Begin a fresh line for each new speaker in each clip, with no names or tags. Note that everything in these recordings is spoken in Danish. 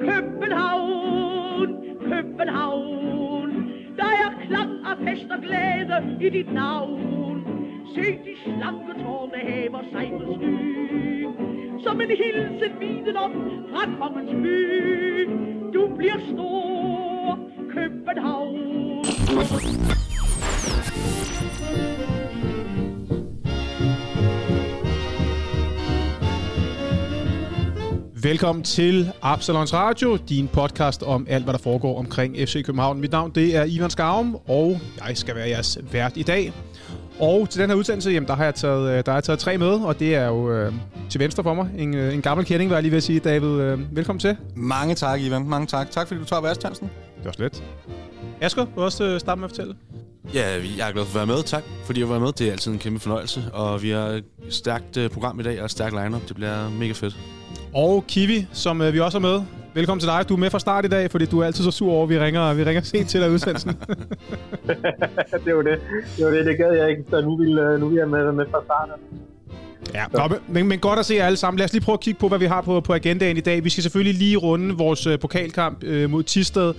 København, København. Der er klang af fest og glæde i dit navn. Se de slanke tårne hæver sig på sky. Som en hilsen viden om fra kongens by. Du bliver stor, København.
Velkommen til Absalons Radio, din podcast om alt, hvad der foregår omkring FC København. Mit navn det er Ivan Skarum, og jeg skal være jeres vært i dag. Og til den her udsendelse, jamen, der, har jeg taget, øh, der har jeg taget tre med, og det er jo øh, til venstre for mig. En, øh, en gammel kending, var jeg lige ved at sige. David, øh, velkommen til.
Mange tak, Ivan. Mange tak. Tak, fordi du tager værtschansen.
Det var slet. Asger, du også øh, starte med at fortælle?
Ja, jeg er glad for at være med. Tak, fordi jeg var med. Det er altid en kæmpe fornøjelse. Og vi har et stærkt uh, program i dag og et stærkt lineup. Det bliver mega fedt.
Og Kiwi, som øh, vi også er med. Velkommen til dig. Du er med fra start i dag, fordi du er altid så sur over, at vi ringer, vi ringer sent til dig udsendelsen.
det var det. Det var det, det gad jeg ikke, så nu vil, øh, nu vil jeg med, med fra start.
Ja, Nå, men, men godt at se jer alle sammen. Lad os lige prøve at kigge på, hvad vi har på, på agendaen i dag. Vi skal selvfølgelig lige runde vores øh, pokalkamp øh, mod Tisted.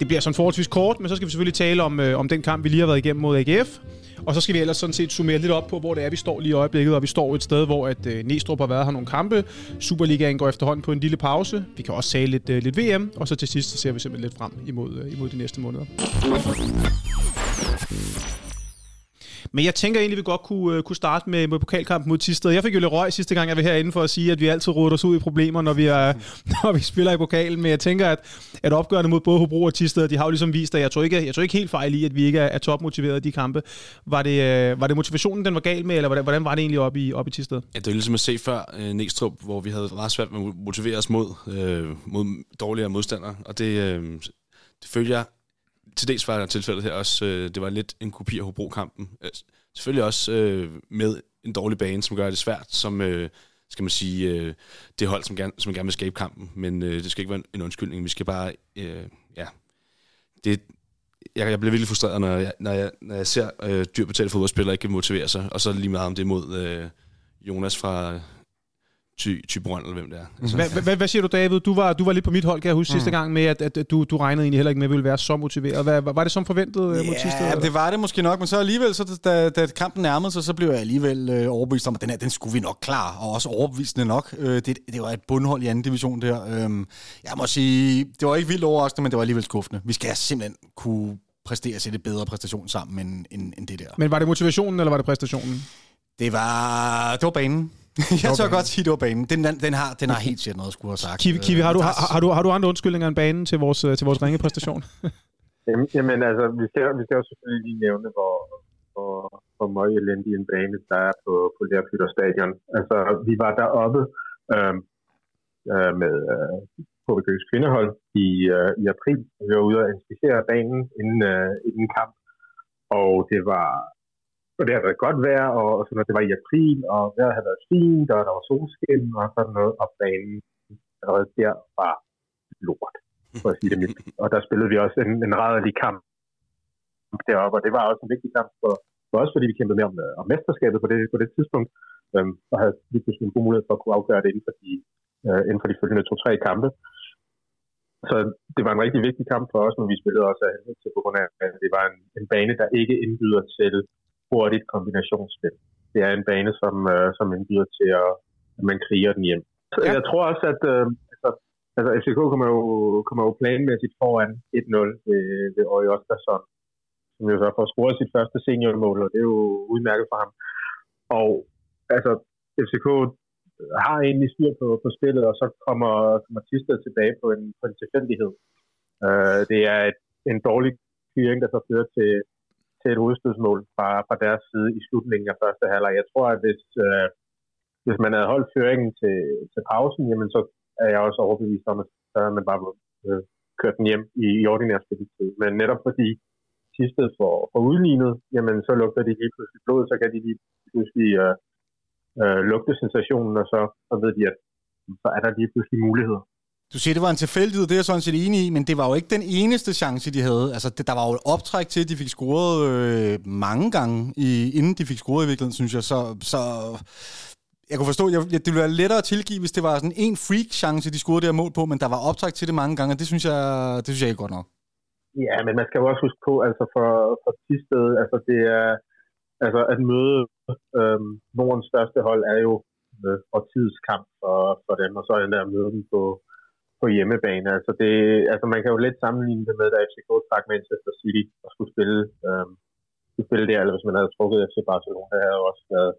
Det bliver sådan forholdsvis kort, men så skal vi selvfølgelig tale om, øh, om den kamp, vi lige har været igennem mod AGF. Og så skal vi ellers sådan set summere lidt op på, hvor det er, vi står lige i øjeblikket. Og vi står et sted, hvor at øh, Næstrup har været her nogle kampe. Superligaen går efterhånden på en lille pause. Vi kan også tale lidt, øh, lidt VM. Og så til sidst, så ser vi simpelthen lidt frem imod, øh, imod de næste måneder. Men jeg tænker egentlig, at vi godt kunne, øh, kunne starte med, med pokalkampen mod Tisted. Jeg fik jo lidt røg sidste gang, jeg var herinde for at sige, at vi altid råder os ud i problemer, når vi, er, når vi spiller i pokalen. Men jeg tænker, at, at opgørende mod både Hobro og Tisted, de har jo ligesom vist, at jeg tror ikke, jeg tror ikke helt fejl i, at vi ikke er, er topmotiveret i de kampe. Var det, øh, var det motivationen, den var gal med, eller hvordan, hvordan var det egentlig oppe i, op i Tisted?
Ja, det er ligesom at se før øh, Næstrup, hvor vi havde ret svært med at motivere os mod, øh, mod dårligere modstandere. Og det, øh, det følger jeg til dels var tilfældet her også, øh, det var lidt en kopi af Hobro-kampen. Øh, selvfølgelig også øh, med en dårlig bane, som gør det svært, som øh, skal man sige, øh, det hold, som gerne, som gerne vil skabe kampen. Men øh, det skal ikke være en undskyldning. Vi skal bare, øh, ja, det, jeg, jeg bliver virkelig frustreret, når jeg, når jeg, når jeg ser øh, dyrbetalte fodboldspillere ikke motivere sig, og så lige meget om det mod øh, Jonas fra Ty, Tybrøn, eller hvem det er.
Altså. Hvad, hvad, hvad siger du, David? Du var, du var lidt på mit hold, kan jeg huske, mm. sidste gang med, at, at du, du regnede egentlig heller ikke med, at vi ville være så motiveret. Hvad, var det som forventet
øh,
ja, mod sidste?
Ja, det var det måske nok, men så alligevel, så da, da kampen nærmede sig, så blev jeg alligevel øh, overbevist om, at den her, den skulle vi nok klar, og også overbevisende nok. Øh, det, det var et bundhold i anden division der. Øh, jeg må sige, det var ikke vildt overraskende, men det var alligevel skuffende. Vi skal simpelthen kunne præstere at sætte bedre præstation sammen end, end, end det der.
Men var det motivationen, eller var det præstationen?
Det var, det var banen. jeg tør godt sige, det var banen. Den, den, den, har, den har helt shit noget at skulle have sagt.
Kiwi, Kiwi har, du, har, har, du, har du andre undskyldninger end banen til vores, til vores ringepræstation?
Jamen altså, vi skal, vi skal jo selvfølgelig lige nævne, hvor, hvor, hvor meget elendig en bane der er på, på Lærfytter Stadion. Altså, vi var deroppe øh, øh, med øh, HBK's kvindehold i, øh, i april. Vi var ude og inspicere banen inden, øh, inden kamp, og det var og det havde været godt vejr, og, sådan sådan, det var i april, og vejret havde været fint, og der var solskin og sådan noget, og banen allerede der var lort, for at sige det mildt. Og der spillede vi også en, en rædderlig kamp deroppe, og det var også en vigtig kamp for, for os, fordi vi kæmpede med om, øh, om mesterskabet på det, på det tidspunkt, øhm, og havde lige pludselig en god mulighed for at kunne afgøre det inden for de, øh, inden for de følgende to-tre kampe. Så det var en rigtig vigtig kamp for os, men vi spillede også af til på grund af, at det var en, en bane, der ikke indbyder til hurtigt kombinationsspil. Det er en bane, som, øh, som indbyder til, at, at man kriger den hjem. Ja. jeg tror også, at øh, altså, altså FCK kommer jo, kommer jo planmæssigt foran 1-0 ved, ved Øje Oskarsson, som jo så får scoret sit første seniormål, og det er jo udmærket for ham. Og altså, FCK har egentlig styr på, på spillet, og så kommer, kommer Tisted tilbage på en, på en tilfældighed. Uh, det er et, en dårlig fyring, der så fører til, til et hovedstødsmål fra, fra deres side i slutningen af første halvleg. Jeg tror, at hvis, øh, hvis man havde holdt føringen til, til pausen, jamen så er jeg også overbevist om, at så havde man bare øh, kørt den hjem i, i ordinær spilletid. Men netop fordi sidste for, for udlignet, jamen så lugter de lige pludselig blod, så kan de lige pludselig øh, øh, lugte sensationen, og så, så ved de, at så er der lige pludselig muligheder.
Du siger, det var en tilfældighed, det er jeg sådan set enig i, men det var jo ikke den eneste chance, de havde. Altså, det, der var jo et optræk til, at de fik scoret øh, mange gange, i, inden de fik scoret i virkeligheden, synes jeg. Så, så jeg kunne forstå, jeg, det ville være lettere at tilgive, hvis det var sådan en freak-chance, de scorede der mål på, men der var optræk til det mange gange, og det synes jeg, det synes jeg ikke godt nok.
Ja, men man skal jo også huske på, altså for, for Tisted, altså det er, altså at møde øh, Nordens største hold er jo øh, årtids kamp for, for dem, og så er der at møde dem på, på hjemmebane. Altså, det, altså man kan jo lidt sammenligne det med, da FCK trak Manchester City og skulle spille, øhm, skulle spille der, eller hvis man havde trukket FC Barcelona, det havde jo også været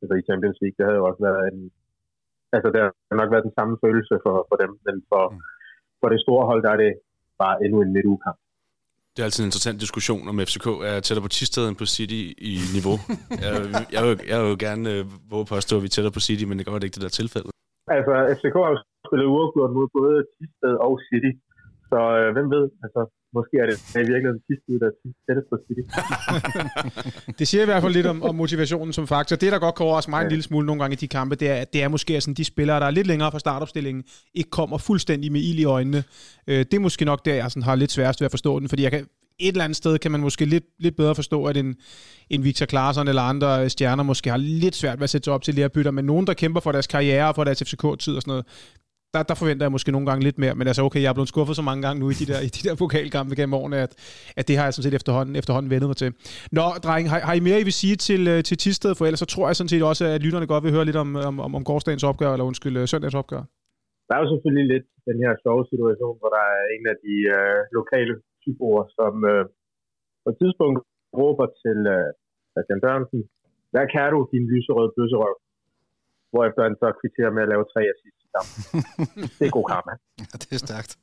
altså i Champions League, det havde jo også været en, altså det har nok været den samme følelse for, for dem, men for, mm. for det store hold, der er det bare endnu en midtugekamp.
Det er altid en interessant diskussion, om FCK er tættere på Tisted end på City i niveau. jeg, jeg, vil, jeg vil jo gerne øh, våge påstå, at vi er tættere på City, men det kan godt ikke det der tilfælde.
Altså, FCK har jo spillet uafgjort mod både Tisted og City, så øh, hvem ved, altså, måske er det i virkeligheden sidste der er tættest på City.
det siger i hvert fald lidt om, om motivationen som faktor. Det, der godt kan overraske mig ja. en lille smule nogle gange i de kampe, det er, det er måske sådan, de spillere, der er lidt længere fra startopstillingen, ikke kommer fuldstændig med ild i øjnene. Øh, det er måske nok der, jeg sådan har lidt sværest ved at forstå den, fordi jeg kan, et eller andet sted kan man måske lidt, lidt bedre forstå, at en, en Victor Claesson eller andre stjerner måske har lidt svært ved at sætte sig op til lærerbytter, men nogen, der kæmper for deres karriere og for deres FCK-tid og sådan noget, der, der forventer jeg måske nogle gange lidt mere, men altså okay, jeg er blevet skuffet så mange gange nu i de der, i de der pokalkampe gennem årene, at, at det har jeg sådan set efterhånden, efterhånden vendet mig til. Nå, dreng, har, har I mere, I vil sige til, øh, til Tisted, for ellers så tror jeg sådan set også, at lytterne godt vil høre lidt om, om, om, om gårdsdagens opgør, eller undskyld, øh, søndagens opgør.
Der er jo selvfølgelig lidt den her sjove situation, hvor der er en af de øh, lokale typer, som øh, på et tidspunkt råber til øh, Christian Dørnsen, hvad kan du, din lyserøde bøsserøv? Hvorefter han så kvitterer med at lave tre assist i det er god karma.
Ja, det er stærkt.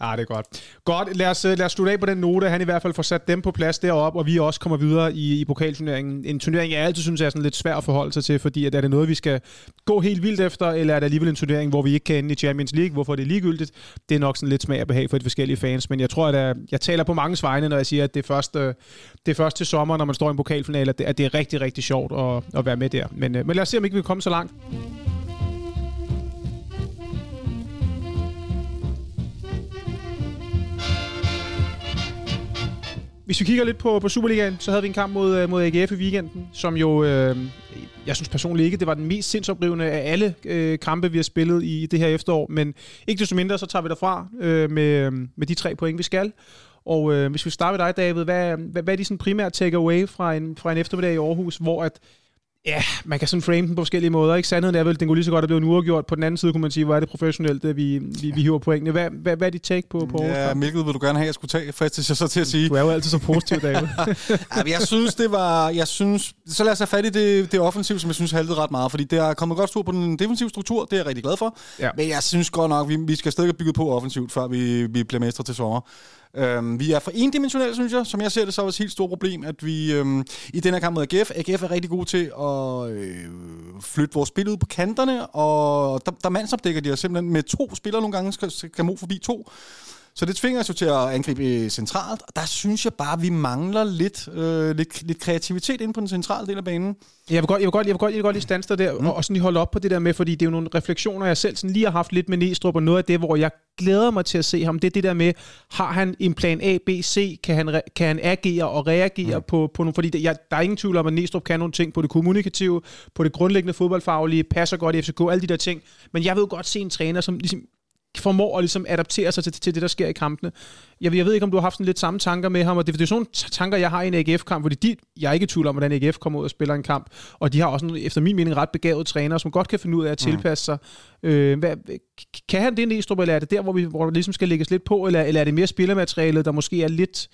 Ah, det er godt. Godt, lad os, øh, lad os slutte af på den note. Han i hvert fald får sat dem på plads deroppe, og vi også kommer videre i, i pokalturneringen. En turnering, jeg altid synes er sådan lidt svær at forholde sig til, fordi at er det noget, vi skal gå helt vildt efter, eller er det alligevel en turnering, hvor vi ikke kan ende i Champions League? Hvorfor er det ligegyldigt? Det er nok sådan lidt smag og behag for de forskellige fans, men jeg tror, at jeg, jeg taler på mange vegne, når jeg siger, at det er først, øh, det er først til sommer, når man står i en pokalfinale, at det, at det er rigtig, rigtig sjovt at, at være med der. Men, men lad os se, om ikke vi kan komme så langt. Hvis vi kigger lidt på, på Superligaen, så havde vi en kamp mod, øh, mod AGF i weekenden, som jo, øh, jeg synes personligt ikke, det var den mest sindsoprivende af alle øh, kampe, vi har spillet i det her efterår. Men ikke desto mindre, så tager vi derfra øh, med, med de tre point, vi skal. Og øh, hvis vi starter med dig, David, hvad, hvad, hvad er de sådan primære takeaway fra en, fra en eftermiddag i Aarhus, hvor at Ja, man kan sådan frame den på forskellige måder. Ikke? Sandheden er vel, den kunne lige så godt have blevet uafgjort. På den anden side kunne man sige, hvor er det professionelt, at vi, vi, vi hiver pointene. Hvad, hvad, hvad er dit take på, på
Ja, hvilket vil du gerne have, jeg skulle tage, fristes jeg så til at sige.
Du er jo altid så positiv, David.
ja, jeg synes, det var... Jeg synes, så lad os have fat i det, det offensiv, som jeg synes haltede ret meget. Fordi det er kommet godt stor på den defensive struktur. Det er jeg rigtig glad for. Ja. Men jeg synes godt nok, vi, vi skal stadig bygge på offensivt, før vi, vi bliver mestre til sommer. Øhm, vi er for endimensionelle, synes jeg. Som jeg ser det, så er det et helt stort problem, at vi øhm, i den her kamp mod AGF, AGF er rigtig god til at øh, flytte vores spil ud på kanterne, og der, der mandsopdækker de os simpelthen med to spillere nogle gange, skal, skal mod forbi to. Så det tvinger os jo til at angribe centralt, og der synes jeg bare, at vi mangler lidt, øh, lidt, lidt kreativitet inde på den centrale del af banen.
Jeg vil godt, jeg vil godt, jeg vil godt, jeg vil godt lige stanse der, mm. og, og sådan lige holde op på det der med, fordi det er jo nogle refleksioner, jeg selv sådan lige har haft lidt med Næstrup, og noget af det, hvor jeg glæder mig til at se ham, det er det der med, har han en plan A, B, C, kan han, kan han agere og reagere mm. på, på nogle, fordi det, jeg, der er ingen tvivl om, at Næstrup kan nogle ting på det kommunikative, på det grundlæggende fodboldfaglige, passer godt i FCK, alle de der ting, men jeg vil jo godt se en træner, som ligesom formår at ligesom adaptere sig til, til det, der sker i kampene. Jeg, jeg ved ikke, om du har haft sådan lidt samme tanker med ham, og det, det er sådan tanker, jeg har i en AGF-kamp, fordi de, jeg er ikke i tvivl om, hvordan AGF kommer ud og spiller en kamp, og de har også, efter min mening, ret begavede trænere, som godt kan finde ud af at mm. tilpasse sig. Øh, hvad, kan han det, Næstrup, eller er det der, hvor, vi, hvor ligesom skal lægges lidt på, eller, eller er det mere spillermaterialet, der måske er lidt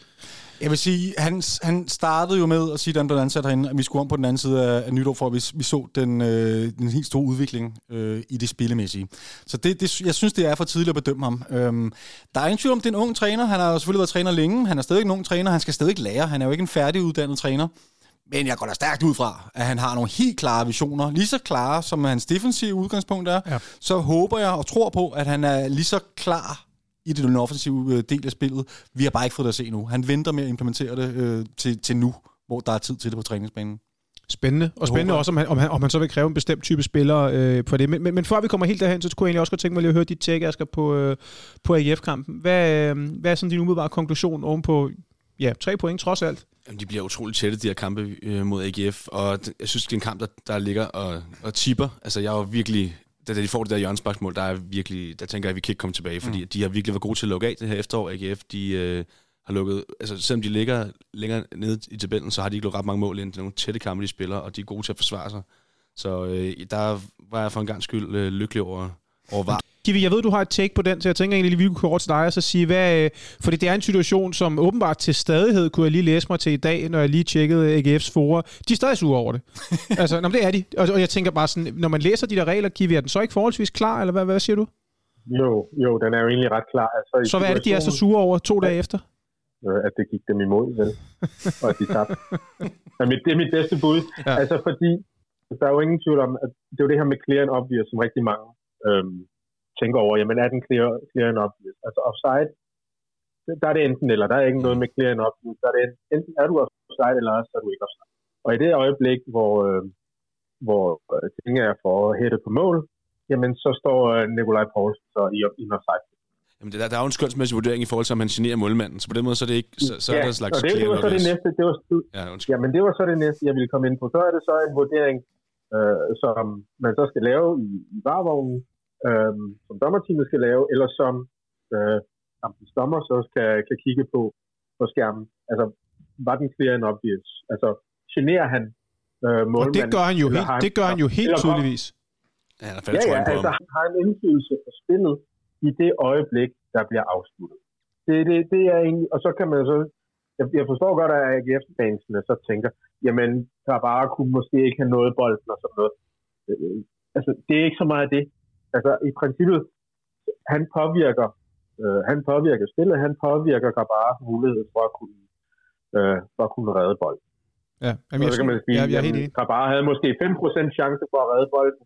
jeg vil sige, han, han startede jo med at sige, at han blev ansat herinde, at vi skulle om på den anden side af, af nytår, for at vi, vi så den, øh, den helt store udvikling øh, i det spillemæssige. Så det, det, jeg synes, det er for tidligt at bedømme ham. Øhm, der er ingen tvivl om, det er en ung træner. Han har jo selvfølgelig været træner længe. Han er stadig en ung træner. Han skal stadig lære. Han er jo ikke en færdiguddannet træner. Men jeg går da stærkt ud fra, at han har nogle helt klare visioner. Lige så klare, som hans defensive udgangspunkt er. Ja. Så håber jeg og tror på, at han er lige så klar i den offensive øh, del af spillet. Vi har bare ikke fået det at se nu. Han venter med at implementere det øh, til, til nu, hvor der er tid til det på træningsbanen.
Spændende. Og spændende også, om han, om, han, om han så vil kræve en bestemt type spiller øh, på det. Men, men, men før vi kommer helt derhen, så kunne jeg egentlig også godt tænke mig lige at høre dit tjek, Asger, på, øh, på AGF-kampen. Hvad, øh, hvad er sådan din umiddelbare konklusion ovenpå ja, tre point trods alt.
Jamen, de bliver utroligt tætte, de her kampe øh, mod AGF, og jeg synes, det er en kamp, der, der ligger og, og tipper. Altså, jeg var virkelig... Da de får det der hjørnsbaksmål, der, er virkelig, der tænker jeg, at vi kan ikke komme tilbage, fordi mm. de har virkelig været gode til at lukke af det her efterår. AGF, de øh, har lukket... Altså, selvom de ligger længere nede i tabellen, så har de ikke lukket ret mange mål ind. Det er nogle tætte kampe, de spiller, og de er gode til at forsvare sig. Så øh, der var jeg for en gang skyld øh, lykkelig over, over var.
Kiwi, jeg ved, du har et take på den, så jeg tænker egentlig, at vi kunne kort til dig og så sige, hvad, øh, fordi det er en situation, som åbenbart til stadighed, kunne jeg lige læse mig til i dag, når jeg lige tjekkede AGF's forer. De er stadig sure over det. altså, nå, det er de. Og, og jeg tænker bare sådan, når man læser de der regler, Kiwi, er den så ikke forholdsvis klar, eller hvad, hvad siger du?
Jo, jo, den er jo egentlig ret klar. Altså,
så hvad er det, de er så sure over to dage efter?
Øh, at det gik dem imod, vel? og at de tabte. det er mit bedste bud. Ja. Altså, fordi der er jo ingen tvivl om, at det er jo det her med clear and obvious, som rigtig mange øhm, tænker over, jamen er den clear, clear and obvious? Altså offside, der er det enten eller, der er ikke noget med clear and obvious, der er det enten er du offside, eller også er du ikke offside. Og i det øjeblik, hvor, øh, hvor øh, tingene er for hætte på mål, jamen så står øh, Nikolaj Poulsen så i, i offside.
Jamen, det der, der er jo en skønsmæssig vurdering i forhold til, om han generer målmanden, så på den måde så er det ikke, så, så
ja,
er der slags
og det, det var så det næste, det var, ja, ja, men det var så det næste, jeg ville komme ind på. Så er det så en vurdering, øh, som man så skal lave i, i varvognen, øh, som dommerteamet skal lave, eller som øh, kampens dommer så skal, kan kigge på på skærmen. Altså, var den clear and obvious? Altså, generer han øh, målmanden?
Og det gør han jo helt, han, det gør han jo helt tydeligvis.
Ja, ja, ja altså, han har en indflydelse på spillet i det øjeblik, der bliver afsluttet. Det, det, det er egentlig, og så kan man så, jeg, jeg forstår godt, at AGF-fansene så tænker, jamen, der bare kunne måske ikke have nået bolden og sådan noget. Øh, altså, det er ikke så meget det altså i princippet, han påvirker, øh, han påvirker spillet, han påvirker bare mulighed for at kunne, øh, for at kunne redde bolden.
Ja, jamen, så kan man sige, ja, jeg er helt
enig. Krabar havde måske 5% chance for at redde bolden,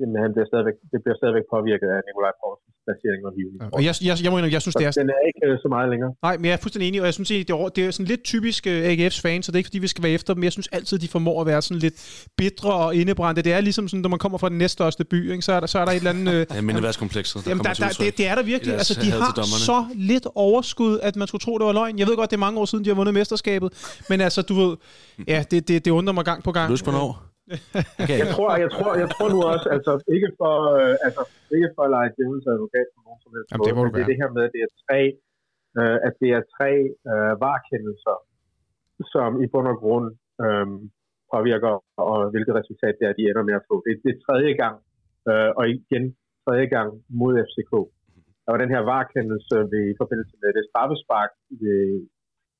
jamen, han bliver stadigvæk, det bliver stadigvæk påvirket af Nikolaj Poulsens placering og hivning.
Ja, og jeg, jeg, jeg, må jeg synes,
så
det er...
Den er ikke øh, så meget længere.
Nej, men jeg er fuldstændig enig, og jeg synes, det er, det er sådan lidt typisk øh, AGF's fans, så det er ikke, fordi vi skal være efter dem, jeg synes altid, de formår at være sådan lidt bitre og indebrændte. Det er ligesom sådan, når man kommer fra den næststørste by, ikke, så, er der, så er der et eller andet... Uh,
ja, mindeværdskomplekset,
der, jamen, der, der, det, det, er der virkelig. Altså, de har så lidt overskud, at man skulle tro, det var løgn. Jeg ved godt, det er mange år siden, de har vundet mesterskabet, men altså, du ved, ja, det, det, det undrer mig gang på gang.
Løs på år.
Okay. Jeg, tror, jeg, tror, jeg tror nu også, altså ikke for, øh, altså, ikke for at lege djævelens advokat på nogen som helst
Jamen, det,
måde, det er det her med, at det er tre, øh, at det er tre øh, varkendelser, som i bund og grund øh, påvirker, og hvilket resultat det er, de ender med at få. Det, det er tredje gang, øh, og igen tredje gang mod FCK. Der var den her varkendelse ved, i forbindelse med det straffespark ved,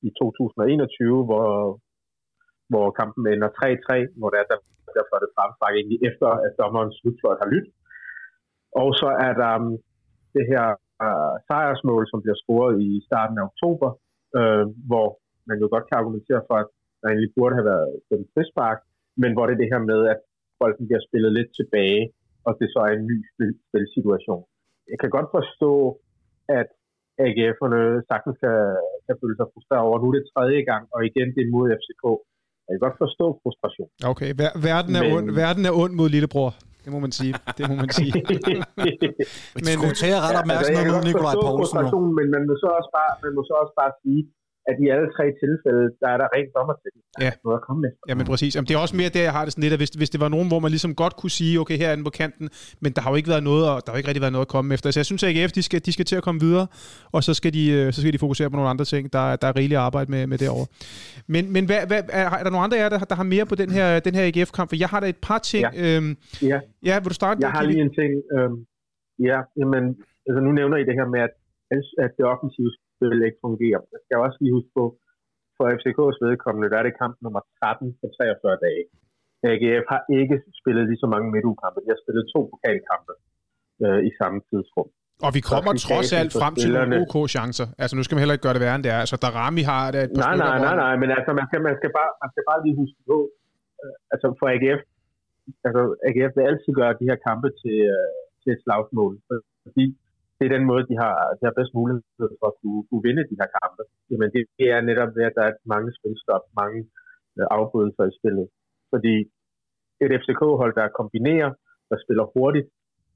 i 2021, hvor, hvor kampen ender 3-3, hvor der, der der får det fremspark egentlig efter, at dommerens slutfløjt har lyttet. Og så er der um, det her uh, sejrsmål, som bliver scoret i starten af oktober, øh, hvor man jo godt kan argumentere for, at der egentlig burde have været en frispark, men hvor det er det her med, at bolden bliver spillet lidt tilbage, og det så er en ny spil- spilsituation. Jeg kan godt forstå, at AGF'erne sagtens kan, kan føle sig frustreret over. Nu er det tredje gang, og igen det er mod FCK. Jeg kan godt forstå frustration.
Okay, Ver- verden, er men... ond, verden er ond mod lillebror. Det må man sige. Det må man sige.
men skulle tage ret opmærksomhed altså, mod Nikolaj Poulsen.
Men man må, så også bare, man må så også bare sige, at i alle tre tilfælde, der er der rent dommer til. Der
ja. noget at komme med. Ja, men præcis. Jamen, det er også mere det, jeg har det sådan lidt, at hvis, hvis det var nogen, hvor man ligesom godt kunne sige, okay, her er den på kanten, men der har jo ikke været noget, og der har jo ikke rigtig været noget at komme efter. Så jeg synes, at AGF, de skal, de skal til at komme videre, og så skal de, øh, så skal de fokusere på nogle andre ting. Der, der er rigeligt arbejde med, med derovre. Men, men hvad, hvad, er, er der nogle andre af jer, der, der har mere på den her, den her AGF-kamp? For jeg har da et par ting.
Ja, øhm, ja.
ja vil du starte?
Jeg har lige en ting. Øhm, ja, jamen, altså nu nævner I det her med, at, at det offensive spil ikke fungerer. Jeg skal også lige huske på, for FCK's vedkommende, der er det kamp nummer 13 på 43 dage. AGF har ikke spillet lige så mange midtugkampe. De har spillet to pokalkampe øh, i samme tidsrum.
Og vi kommer trods alt frem til nogle OK chancer. Altså nu skal man heller ikke gøre det værre end det er. Altså Darami har det et
par Nej, nej, nej, nej, men altså man skal, man skal, bare, man skal bare lige huske på, øh, altså for AGF, altså AGF vil altid gøre de her kampe til, øh, til et slagsmål. Fordi det er den måde, de har, de har bedst mulighed for at kunne, kunne vinde de her kampe. Jamen det, det er netop ved, at der er mange spilstop, mange øh, afbrydelser i spillet. Fordi et FCK-hold, der kombinerer, der spiller hurtigt,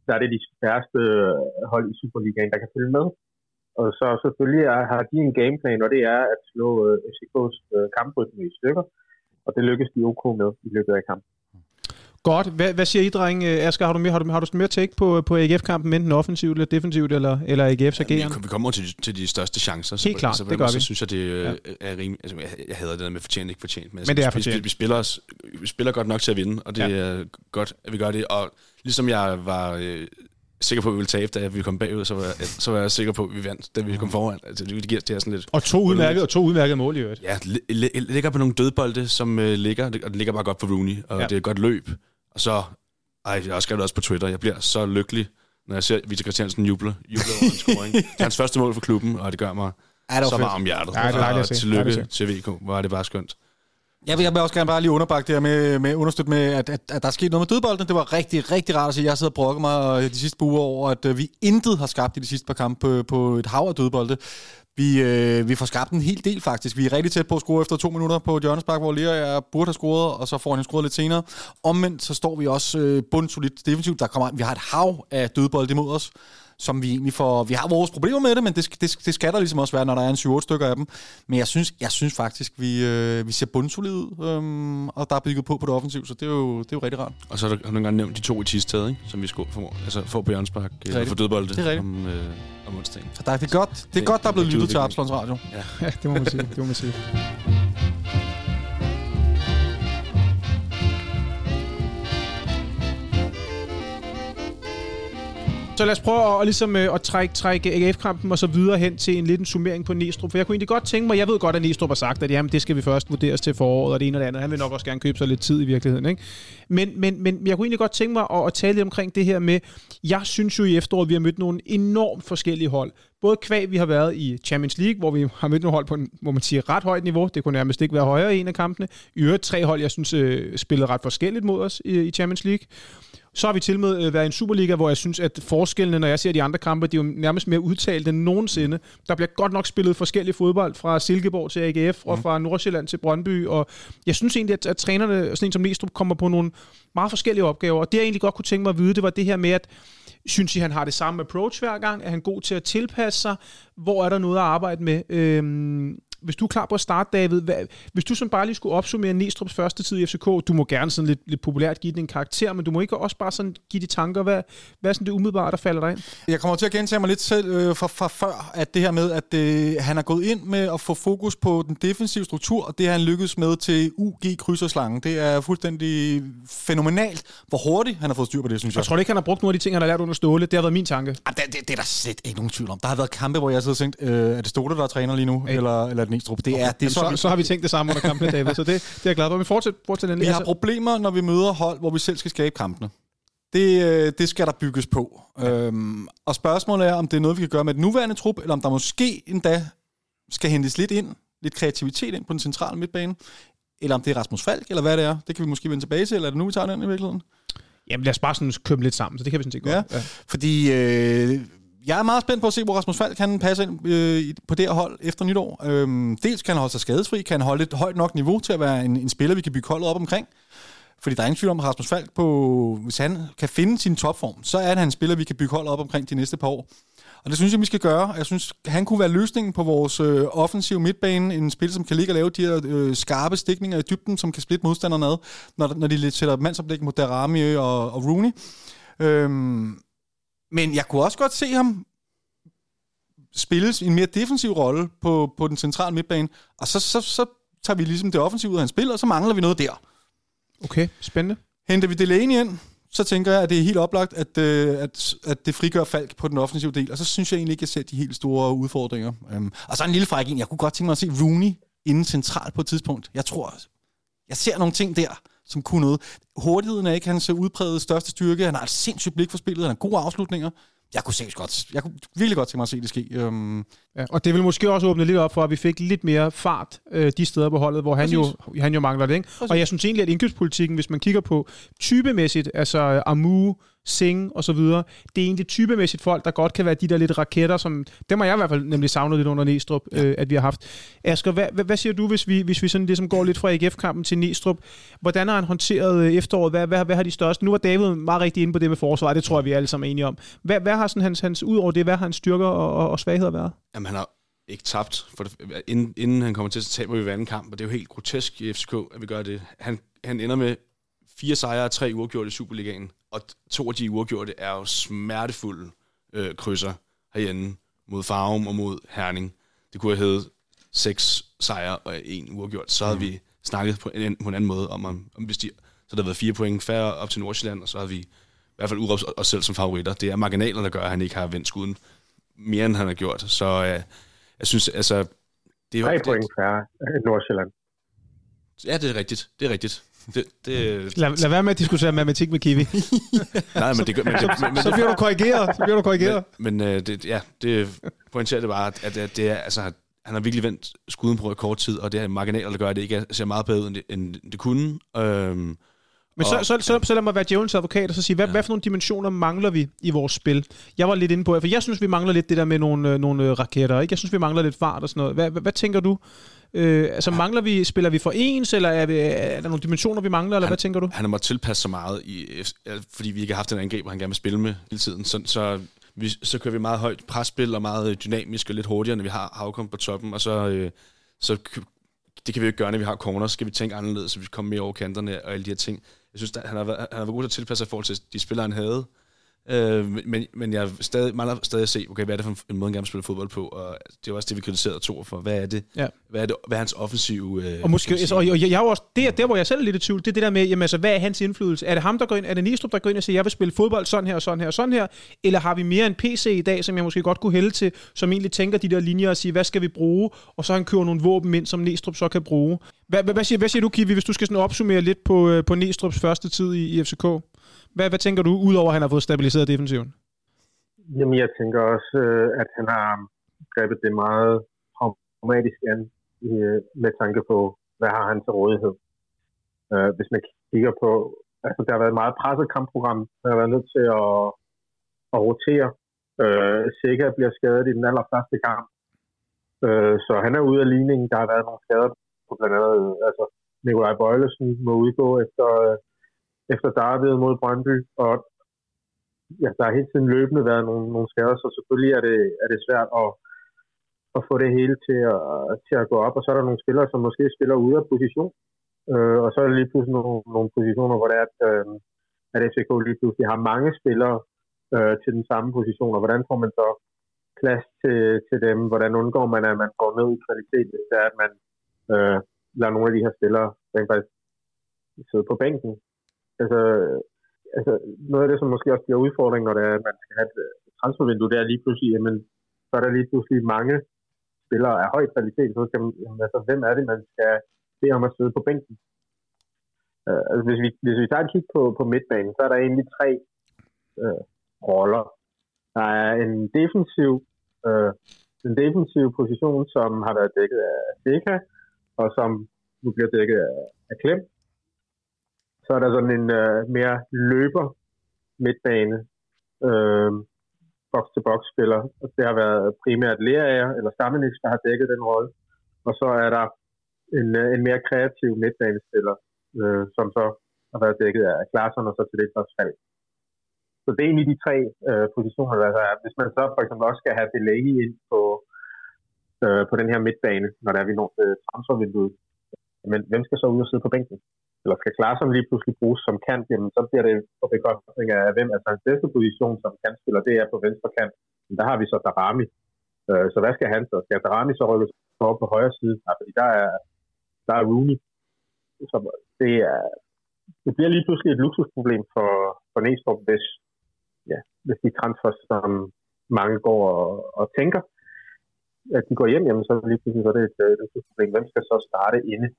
der er det de færreste øh, hold i Superligaen, der kan følge med. Og så selvfølgelig er, har de en gameplan, og det er at slå øh, FCK's øh, kamprytme i stykker. Og det lykkes de OK med i løbet af kampen.
Godt. Hvad, hvad siger I, dreng? Øh, Asger, har du mere, har du, har du mere take på, på AGF-kampen, enten offensivt eller defensivt, eller, eller AGF's ageren?
vi, vi kommer til, til de største chancer.
Helt
på-
klart,
så
det gør vi.
Så synes jeg, det
Ja.
ja. er rimelig... Altså, jeg, jeg hader det der med fortjent, ikke fortjent. Men, altså,
Men det er
vi, vi,
fortjent.
vi, spiller os, vi spiller godt nok til at vinde, og det
Ja.
er godt, at vi gør det. Og ligesom jeg var øh, sikker på, at vi ville tabe, da vi kom bagud, så var, jeg, så var jeg sikker på, at vi vandt, da vi kom foran. Altså, det, giver det sådan lidt...
Og to udmærkede, og to udmærkede mål i øvrigt.
Ja, li- li- ligger på nogle dødbolde, som øh, ligger, og det ligger bare godt på Rooney, og
ja.
det er et godt løb. Og så, ej, jeg har også skrevet det også på Twitter, jeg bliver så lykkelig, når jeg ser Victor Christiansen juble, juble over en scoring. Det er hans første mål for klubben, og det gør mig
Ja, det
så
fedt.
varm om hjertet.
Ja, det er
og tillykke til VK, hvor er det bare skønt.
Jeg vil, jeg vil også gerne bare lige underbakke det her med, med understøtte med, at, at, at der er sket noget med dødbolden. Det var rigtig, rigtig rart at se. Jeg sidder og brokker mig øh, de sidste par uger over, at øh, vi intet har skabt i de sidste par kampe på, på et hav af dødbolde. Vi, øh, vi får skabt en hel del faktisk. Vi er rigtig tæt på at score efter to minutter på Jørgenspark, hvor Lea jeg burde have scoret, og så får han scoret lidt senere. Omvendt så står vi også øh, bundsolidt defensivt. Der kommer, vi har et hav af dødbolde imod os som vi egentlig får... Vi har vores problemer med det, men det, det, det skal der ligesom også være, når der er en 7-8 stykker af dem. Men jeg synes, jeg synes faktisk, vi, øh, vi ser bundsolide ud, øhm, og der er bygget på på det offensiv, så det er jo, det er jo rigtig rart.
Og så har du du engang nævnt de to i Tisted, ikke? som vi skulle få, altså, få på Jørgenspark øh, for dødbolde
Det er rigtigt.
om, øh, om onsdagen.
Så der, det er godt, det er godt der er blevet lyttet til. Absalons Radio.
Ja, det må man sige. Det må man sige. Så lad os prøve at, ligesom, øh, at trække, trække AGF-kampen og så videre hen til en liten summering på Næstrup. For jeg kunne egentlig godt tænke mig, jeg ved godt, at Næstrup har sagt, at jamen, det skal vi først vurderes til foråret og det ene og det andet. Han vil nok også gerne købe sig lidt tid i virkeligheden. Ikke? Men, men, men jeg kunne egentlig godt tænke mig at, at tale lidt omkring det her med, jeg synes jo i efteråret, vi har mødt nogle enormt forskellige hold. Både kvæg, vi har været i Champions League, hvor vi har mødt nogle hold på en, må man sige, ret højt niveau. Det kunne nærmest ikke være højere i en af kampene. I øvrigt tre hold, jeg synes, øh, spillede ret forskelligt mod os i, i Champions League. Så har vi til med øh, været i en Superliga, hvor jeg synes, at forskellene, når jeg ser de andre kampe, de er jo nærmest mere udtalt end nogensinde. Der bliver godt nok spillet forskellig fodbold fra Silkeborg til AGF og fra Nordsjælland til Brøndby. Og jeg synes egentlig, at, at trænerne, sådan en som Næstrup, kommer på nogle meget forskellige opgaver. Og det jeg egentlig godt kunne tænke mig at vide, det var det her med, at Synes I, han har det samme approach hver gang? Er han god til at tilpasse sig? Hvor er der noget at arbejde med? Øhm, hvis du er klar på at starte, David, hvad, hvis du sådan bare lige skulle opsummere Næstrup's første tid i FCK, du må gerne sådan lidt, lidt populært give den en karakter, men du må ikke også bare sådan give de tanker, hvad, hvad er sådan det umiddelbare, der falder dig ind?
Jeg kommer til at gentage mig lidt selv øh, fra, fra før, at det her med, at øh, han har gået ind med at få fokus på den defensive struktur, og det har han lykkedes med til UG krydserslangen. Det er fuldstændig fænomenalt, hvor hurtigt han har fået styr på det, synes jeg.
Jeg tror ikke, han har brugt nogle af de ting, han har lært under Ståle. Det har været min tanke.
Ah, det, det, det er der slet ikke nogen tvivl om. Der har været kampe, hvor jeg har siddet og tænkt, øh, er det Ståle, der er træner lige nu,
Hey.
eller, eller er Næstrup? Det er, det er
så,
så,
så har vi tænkt det samme under kampen, David, så det, det er jeg glad for. Men fortsæt, fortsæt den.
Vi har problemer, når vi møder hold, hvor vi selv skal skabe kampene. Det, øh, det skal der bygges på. Øhm, og spørgsmålet er, om det er noget, vi kan gøre med den nuværende trup, eller om der måske endda skal hentes lidt ind, lidt kreativitet ind på den centrale midtbane, eller om det er Rasmus Falk, eller hvad det er. Det kan vi måske vende tilbage til, eller er det nu, vi tager den i virkeligheden?
Jamen lad os bare sådan købe lidt sammen, så det kan vi sådan set godt.
Ja. Fordi øh, jeg er meget spændt på at se, hvor Rasmus Falk kan passe ind øh, på det her hold efter nytår. Øhm, dels kan han holde sig skadesfri, kan han holde et højt nok niveau til at være en, en spiller, vi kan bygge holdet op omkring. Fordi der er ingen tvivl om, at Rasmus Falk, på, hvis han kan finde sin topform, så er han en spiller, vi kan bygge holdet op omkring de næste par år. Og det synes jeg, vi skal gøre. Jeg synes, han kunne være løsningen på vores øh, offensive midtbane. En spiller, som kan ligge og lave de her øh, skarpe stikninger i dybden, som kan splitte modstanderne ad, når, når de sætter mandsoplæg mod Darami og, og Rooney. Øhm, men jeg kunne også godt se ham spille en mere defensiv rolle på, på den centrale midtbane, og så, så, så tager vi ligesom det offensive ud af hans spil, og så mangler vi noget der.
Okay, spændende.
Henter vi Delaney ind, så tænker jeg, at det er helt oplagt, at, øh, at, at det frigør Falk på den offensive del, og så synes jeg egentlig ikke, at jeg ser de helt store udfordringer. Um, og så en lille fræk ind. Jeg kunne godt tænke mig at se Rooney inden centralt på et tidspunkt. Jeg tror, jeg ser nogle ting der, som kunne noget. Hurtigheden er ikke hans udprægede største styrke. Han har et sindssygt blik for spillet, han har gode afslutninger. Jeg kunne, seriøst godt, jeg kunne virkelig godt tænke mig at se det ske. Um,
Ja, og det vil måske også åbne lidt op for, at vi fik lidt mere fart øh, de steder på holdet, hvor han jo, han jo mangler det. Ikke? Og jeg synes egentlig, at indkøbspolitikken, hvis man kigger på typemæssigt, altså Amu, Singh og så videre. Det er egentlig typemæssigt folk, der godt kan være de der lidt raketter, som dem har jeg i hvert fald nemlig savnet lidt under Næstrup, ja. øh, at vi har haft. Asger, hvad, hvad, hvad siger du, hvis vi, hvis vi sådan ligesom går lidt fra AGF-kampen til Næstrup? Hvordan har han håndteret øh, efteråret? Hvad, hvad, hvad har de største? Nu var David meget rigtig inde på det med forsvar, det tror jeg, vi er alle sammen enige om. Hvad, hvad har sådan hans, hans ud over det, hvad har hans styrker og, og, og svagheder været?
Jamen, han har ikke tabt. For det, inden, inden han kommer til, så taber vi hver anden kamp, og det er jo helt grotesk i FCK, at vi gør det. Han, han ender med fire sejre og tre uafgjorte i Superligaen, og to af de uafgjorte er jo smertefulde øh, krydser herhjemme mod Farum og mod Herning. Det kunne have heddet seks sejre og en uafgjort. Så havde mm. vi snakket på en, på en anden måde om, om, om hvis de, så der havde været fire point færre op til Nordsjælland, og så havde vi i hvert fald udråbt os selv som favoritter. Det er marginaler, der gør, at han ikke har vendt skuden mere, end han har gjort. Så øh, jeg synes, altså...
Det er jo, Tre point færre Nordsjælland.
Ja, det er rigtigt. Det er rigtigt. Det, det...
Lad, lad være med at diskutere matematik med Kiwi.
Nej, men det gør... Men det,
men, men, så bliver du korrigeret. Så bliver du korrigeret.
Men, men uh, det, ja, det pointerer det bare, at, at det er, altså, han har virkelig vendt skuden på kort tid, og det er marginaler, der gør, at det ikke ser meget bedre ud, end det, end det kunne. Øhm,
men så, så, så, så lad mig være djævelens advokat og så sige, hvad, ja. hvad for nogle dimensioner mangler vi i vores spil? Jeg var lidt inde på, for jeg synes, vi mangler lidt det der med nogle, øh, nogle øh, raketter. Ikke? Jeg synes, vi mangler lidt fart og sådan noget. Hvad, hvad, hvad tænker du? Øh, altså ja. mangler vi, spiller vi for ens, eller er, vi, er der nogle dimensioner, vi mangler, eller
han,
hvad tænker du?
Han har måttet tilpasse sig meget, i, fordi vi ikke har haft en angriber, han gerne vil spille med hele tiden. Så, så, vi, så kører vi meget højt presspil og meget dynamisk og lidt hurtigere, når vi har Havkom på toppen, og så, øh, så det kan vi jo ikke gøre, når vi har corner, så skal vi tænke anderledes, så vi kommer mere over kanterne og alle de her ting. Jeg synes, at han har været, han har været god til at tilpasse sig i forhold til de spillere, han havde. Øh, men, men jeg stadig, mangler stadig at se, okay, hvad er det for en måde, han gerne spille fodbold på, og det er også det, vi kritiserede to for. Hvad er det? Ja. Hvad er det? Hvad er hans offensive... Øh,
og måske, altså, og jeg, jeg, er også, det er der, hvor jeg selv er lidt i tvivl, det er det der med, jamen, altså, hvad er hans indflydelse? Er det ham, der går ind, er det Nistrup, der går ind og siger, jeg vil spille fodbold sådan her, og sådan her, og sådan her, eller har vi mere en PC i dag, som jeg måske godt kunne hælde til, som egentlig tænker de der linjer og siger, hvad skal vi bruge? Og så han kører nogle våben ind, som Nistrup så kan bruge. Hvad, hvad, hvad, siger, hvad siger du, Kiwi, hvis du skal sådan opsummere lidt på, øh, på Nistrups første tid i, i FCK? Hvad, hvad tænker du, udover at han har fået stabiliseret defensiven?
Jamen, jeg tænker også, øh, at han har grebet det meget pragmatisk an øh, med tanke på, hvad har han til rådighed. Øh, hvis man kigger på, altså der har været et meget presset kampprogram, der har været nødt til at, at rotere. Øh, Sikker bliver skadet i den allerførste kamp, øh, så han er ude af ligningen. Der har været nogle skader på blandt andet, altså Nikolaj Bøjlesen må udgå efter, efter derbyet mod Brøndby, og ja, der har hele tiden løbende været nogle, nogle skader, så selvfølgelig er det, er det svært at, at få det hele til at, til at gå op. Og så er der nogle spillere, som måske spiller ude af position. Øh, og så er der lige pludselig nogle, nogle positioner, hvor det er, at, øh, at FCK lige pludselig har mange spillere øh, til den samme position. Og hvordan får man så plads til, til dem? Hvordan undgår man, at man går ned i kvalitet, hvis det er, at man øh, lader nogle af de her spillere rent faktisk sidde på bænken? Altså, altså, noget af det, som måske også bliver udfordring, når det er, at man skal have øh, et transfervindue, det er lige pludselig, jamen, så er der lige pludselig mange spillere af høj kvalitet, så skal man, jamen, altså, hvem er det, man skal bede om at sidde på bænken? Uh, altså, hvis, vi, hvis vi tager et kig på, på midtbanen, så er der egentlig tre uh, roller. Der er en defensiv, uh, en defensiv position, som har været dækket af Deka, og som nu bliver dækket af, af Klem. Så er der sådan en øh, mere løber midtbane, øh, box-to-box spiller. Og det har været primært Lerager eller Stammenix, der har dækket den rolle. Og så er der en, øh, en mere kreativ midtbanespiller, øh, som så har været dækket af Klaarsson og så til det også fald. Så det er egentlig de tre øh, positioner, der er. Hvis man så for eksempel også skal have delay ind på, øh, på den her midtbane, når der er vi når øh, transfervinduet, men hvem skal så ud og sidde på bænken? Eller skal Klaarsson lige pludselig bruges som kant, jamen så bliver det på bekostning af hvem. Altså hans bedste position som kantspiller, det er på venstre kant. Men der har vi så Darami. Øh, så hvad skal han så? Skal Darami så rykkes over på højre side? Nej, fordi der er, der er Rooney. Så det, er, det bliver lige pludselig et luksusproblem for, for Næstrup, hvis, ja, hvis de transfer, som mange går og, og tænker, at de går hjem, jamen så lige pludselig så er det et, øh, et luksusproblem. Hvem skal så starte inde?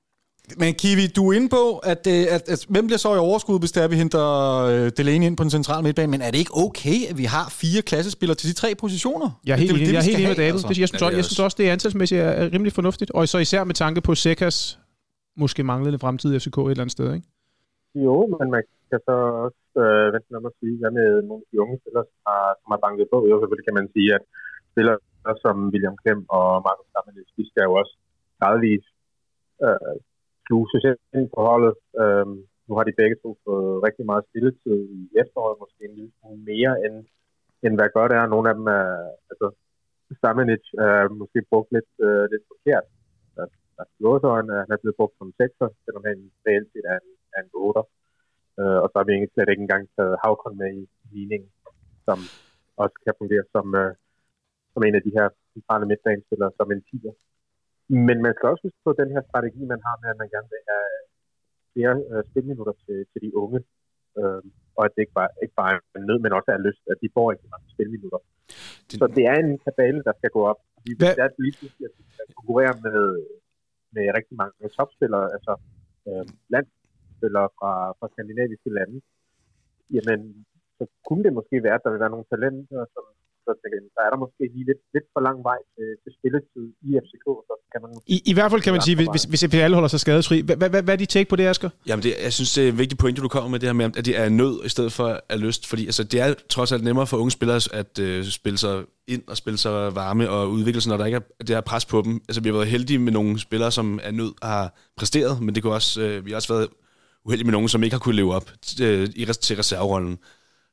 Men Kiwi, du er inde på, at, øh, at, at, at hvem bliver så i overskud, hvis det er, vi henter uh, Delaney ind på den centrale midtbane, men er det ikke okay, at vi har fire klassespillere til de tre positioner?
Jeg er helt enig, jeg er helt enig med David. Altså. Jeg, synes, ja, jeg synes også, det er antalsmæssigt er rimelig fornuftigt, og så især med tanke på Sekas måske manglende fremtid i FCK et eller andet sted, ikke?
Jo, men man, skal så også øh, vente om at sige, hvad med nogle af de unge spillere, som har, som har banket på. Jo, selvfølgelig kan man sige, at spillere som William Klem og Markus Stammelis, de skal jo også gradvist øh, sluse sig ind på holdet. Øh, nu har de begge to fået rigtig meget spilletid i efteråret, måske en lille smule mere, end, end hvad godt er. Nogle af dem er, altså, Stamenic er måske brugt lidt, øh, lidt forkert. Altså, han er blevet brugt som sekser, selvom han reelt set er en, er en 8. Øh, og så har vi egentlig slet ikke engang taget Havkon med i ligningen, som også kan fungere som, øh, som en af de her centrale midtbanespillere, som en 10'er. Men man skal også huske på den her strategi, man har med, at man gerne vil have flere øh, spilminutter til, til de unge. Øh, og at det ikke bare, ikke bare er nød, men også er lyst, at de får ikke mange spilminutter. Det... Så det er en kabale, der skal gå op. Vi Hvad? er lige pludselig, at vi skal konkurrere med, med rigtig mange topspillere, altså øh, landsspillere fra, fra skandinaviske lande. Jamen, så kunne det måske være, at der vil være nogle talenter, som så, så er der måske lige lidt, lidt for lang vej til, til spilletid i FCK. Så kan man
I, I hvert fald kan man sige, hvis, hvis FPL holder sig skadesfri. Hvad, hvad, hvad er dit take på det, Asger?
Jamen, det, jeg synes, det er en vigtig pointe, du kommer med det her med, at det er nød i stedet for er lyst. Fordi altså, det er trods alt nemmere for unge spillere at øh, spille sig ind og spille sig varme og udvikle sig, når der ikke er det her pres på dem. Altså, vi har været heldige med nogle spillere, som er nød har præsteret, men det kunne også, øh, vi har også været uheldige med nogen, som ikke har kunne leve op til, øh, til reserverollen.